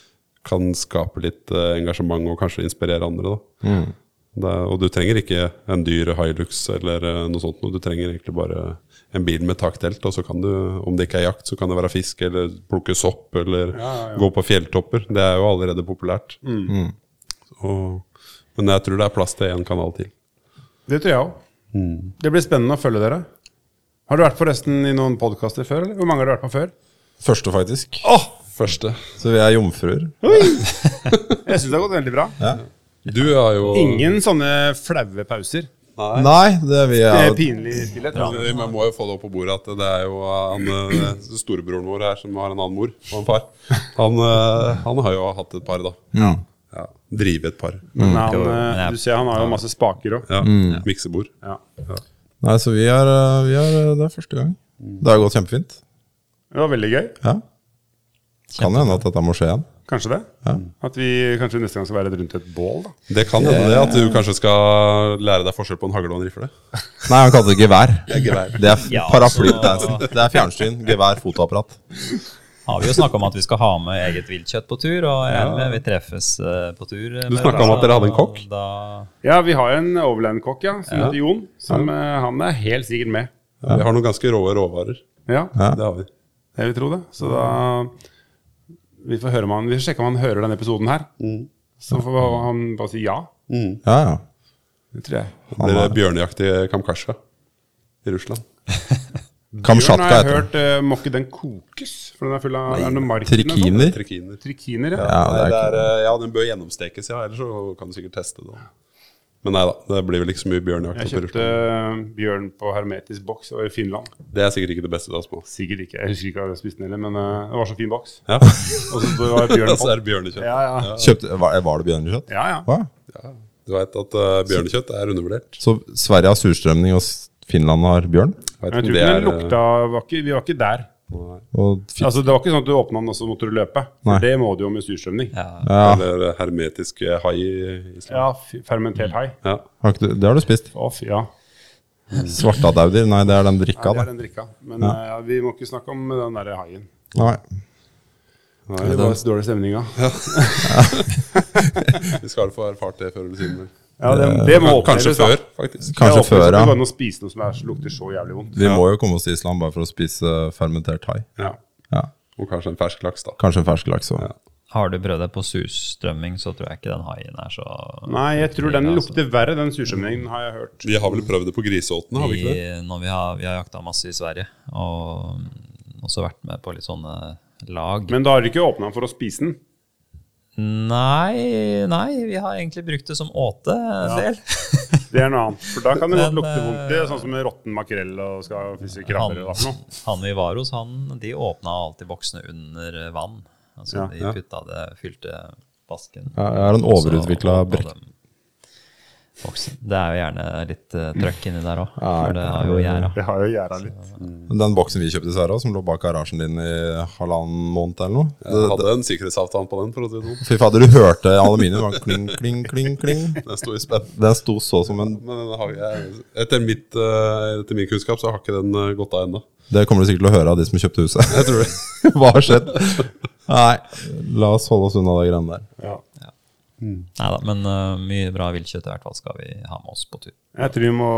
kan skape litt uh, engasjement og kanskje inspirere andre. da. Det er, og du trenger ikke en dyr Hilux eller eh, noe sånt. Du trenger egentlig bare en bil med taktelt, og så kan du, om det ikke er jakt, så kan det være fisk eller plukke sopp eller gå på fjelltopper. Det er jo allerede populært. Og, men jeg tror det er plass til én kanal til. Det tror jeg òg. Det blir spennende å følge dere. Har du vært på resten i noen podkaster før? eller? Hvor mange har du vært på før? Første, faktisk. Første. Så vi er jomfruer. Jeg syns det har gått veldig bra. Du har jo Ingen sånne flaue pauser. Nei, det vi Det er er pinlig stillhet. Ja, Vi må jo få det opp på bordet at det er jo han, eh, storebroren vår her som har en annen mor og en far. Han, eh, han har jo hatt et par, da. Ja. Ja, Drive et par. Men han, Jo, eh, du ser han har jo masse spaker òg. Ja, Miksebord. Ja. Nei, så vi er, eh, vi er Det er første gang. Det har gått kjempefint. Det var veldig gøy. Ja. Kan hende at dette må skje igjen. Kanskje det? At vi kanskje neste gang skal være rundt et bål, da. Det kan hende det at du kanskje skal lære deg forskjell på en hagle og en rifle. Nei, han kalte det gevær. gevær. Det er Ja, paraply. så- Det er, er fjernsyn, gevær, fotoapparat. Har vi jo snakka om at vi skal ha med eget viltkjøtt på tur, og er vi treffes eh, på tur. Du snakket om at dere hadde en kokk? Da, Ja, vi har en overland-kokk, ja, som heter Jon. Som, eh, han er helt sikkert med. Ja, vi har noen ganske rå råvarer. Ja, Ja. Det har vi. jeg vil tro det. Så da Vi får høre om han Vi får sjekke om han hører denne episoden her. Så får han bare si ja. Ja, ja. Det tror jeg. Det blir bjørnejakt i Kamkasja i Russland. Bjørn har jeg heter den. hørt uh, Må ikke den kokes? For den er full av er det noe mark i den og sånn? Trikiner. Trikiner. Trikiner, ja. Ja, det er det er, eh, ja, den bør gjennomstekes, ja. Ellers så kan du sikkert teste det. Men nei da, det blir vel ikke så mye bjørnjakt. Jeg kjøpte eh, bjørn på hermetisk boks i Finland. Det er sikkert ikke det beste. da, små. Sikkert ikke. Jeg husker ikke hva jeg spiste den heller, men eh, det var så fin boks. Ja. Og så var det bjørn Og så er det bjørnekjøtt. Ja, ja. Kjøpte, var, var det bjørnekjøtt? ja, ja. Hva? Du veit at uh, bjørnekjøtt er undervurdert. Så Sverige har surstrømning, og Finland har bjørn? Jeg, jeg tror det ikke det er, lukta var ikke, Vi var ikke der. Altså Det var ikke sånn at du åpna den og så måtte du løpe. Nei. For det må du jo med surstrømning. Ja, ja, ja, Eller hermetisk eh, hai Island. fermentert hai. Ja. har ikke du, Det har du spist. Å, ja. Svartadauder? Nei, det er den drikka, ja, det er den drikka. Men eh, ja, vi må ikke snakke om den derre haien. Nei. Det var dårlig stemning av. Vi skal få erfart det før eller siden. Ja, det, det må. Kanskje da. før, faktisk. Kanskje før, ja. går an spise noe som er, lukter så jævlig vondt. Vi må jo komme oss til Island bare for å spise fermentert hai. Ja. Ja. Og kanskje en fersk laks, da. Kanskje en fersk laks òg. Ja. Har du prøvd det på surstrømming, så tror jeg ikke den haien er så Nei, jeg tror den Altså, lukter verre, den surstrømmingen, har jeg hørt. Vi har vel prøvd det på griseåtene, har vi ikke det? vi, når vi har, vi har jakta masse i Sverige, og også vært med på litt sånne lag. Men da har dere ikke åpna for å spise den? Nei, nei, vi har egentlig brukt det som åte en del. Det er noe annet. For da kan det godt lukte vondt. Det er eh, sånn som råtten makrell og skal fiske krabber eller noe. han i Varos, han, de åpna alltid boksene under vann. Altså Ja, de ja. putta det, fylte vasken. Ja, er en overutvikla åpna boksen. Det er jo gjerne litt uh, trøkk inni der òg, Ja, for det har jo gjæra. Det har jo gjæra litt. Den boksen vi kjøpte i Sverre, som lå bak garasjen din i halvannen måned eller noe. Jeg hadde en sikkerhetsavtale på den. for å si det sånn. Fy fader, du hørte aluminium. var Kling, kling, kling, kling. Den sto i spenn. Den sto så som en Men den har jeg, etter, mitt, eh, etter min kunnskap så har ikke den eh, gått av ennå. Det kommer du sikkert til å høre av de som kjøpte huset. Jeg tror det. Hva har skjedd? Nei, la oss holde oss unna de greiene der. Ja. Nei da, men uh, mye bra viltkjøtt i hvert fall skal vi ha med oss på tur. Jeg tror vi må,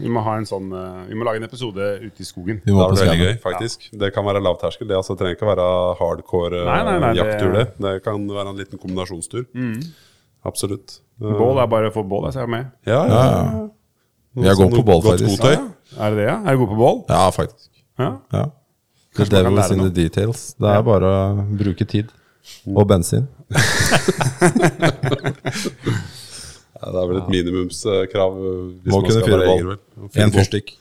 vi må ha en sånn eh, Vi må lage en episode ute i skogen. Vi Det må er på veldig gøy, faktisk. Det kan være lavterskel. Det altså, trenger ikke å være hardcore eh, Nei, nei, nei, det- jakttur, det. Det kan være en liten kombinasjonstur. Absolutt. Eh, Bål er bare for bål, jeg ser med. Ja, ja. Ja, ja. Jeg går på bål, Godt faktisk. Ja, Er det det, ja? Er du god på bål? Ja, faktisk. Ja. Ja. The devil's in the details. Det er bare å bruke tid. Og bensin. Ja, det er vel et minimumskrav eh, hvis Må man kunne fyre ball. Én fyrstikk.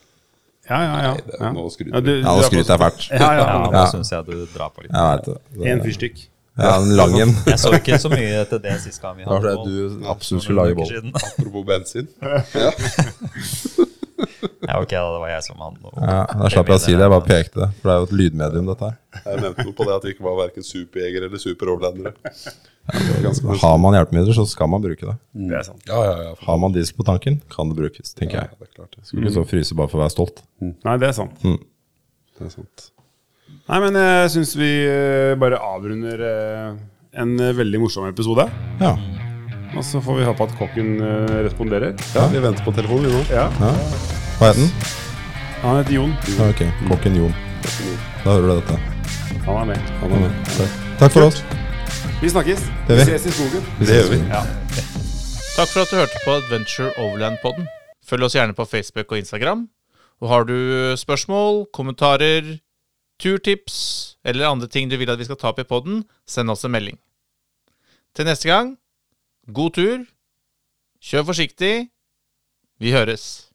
Ja, ja, ja. det nå ja. noe å skryte Ja, du- Ja, nå er skryter jeg fælt. Ja, ja. Ja, nå syns jeg du drar på litt. Det. det. En fyrstikk. Ja, en lang en. Jeg så ikke så mye etter det sist gang vi hadde fordi du absolutt skulle lage siden. Apropos bensin. Ja, ok, da, det var jeg som hadde noe. Ja, Da slapp jeg å si det, jeg bare pekte. For det er jo et lydmedium, dette her. Jeg nevnte noe på det at vi ikke var verken superjegere eller superoverlandere. Har man hjelpemidler, så skal man bruke det. Det er sant. Ja, ja, ja. Har man diesel på tanken, kan det brukes, tenker ja jeg. det er klart. Det, Skulle ikke så fryse bare for å være stolt. Nei, det er sant. det er sant. Nei, men jeg syns vi eh, bare avrunder eh, en eh, veldig morsom episode. Ja. Og så får vi håpe at kokken eh, responderer. Ja, vi venter på telefonen, vi nå. Ja. ja. Hva het den? Han heter Jon. Ja, ok, Kokken Jon. Da hører du dette. Han er med. Han er med. Takk for oss. Vi snakkes. Det Vi vi. ses i skogen. Det gjør vi. Ja. Takk for at du hørte på Adventure Overland-podden. Følg oss gjerne på Facebook og Instagram. Og har du spørsmål, kommentarer, turtips eller andre ting du vil at vi skal ta opp i podden, send oss en melding. Til neste gang, god tur, kjør forsiktig, vi høres.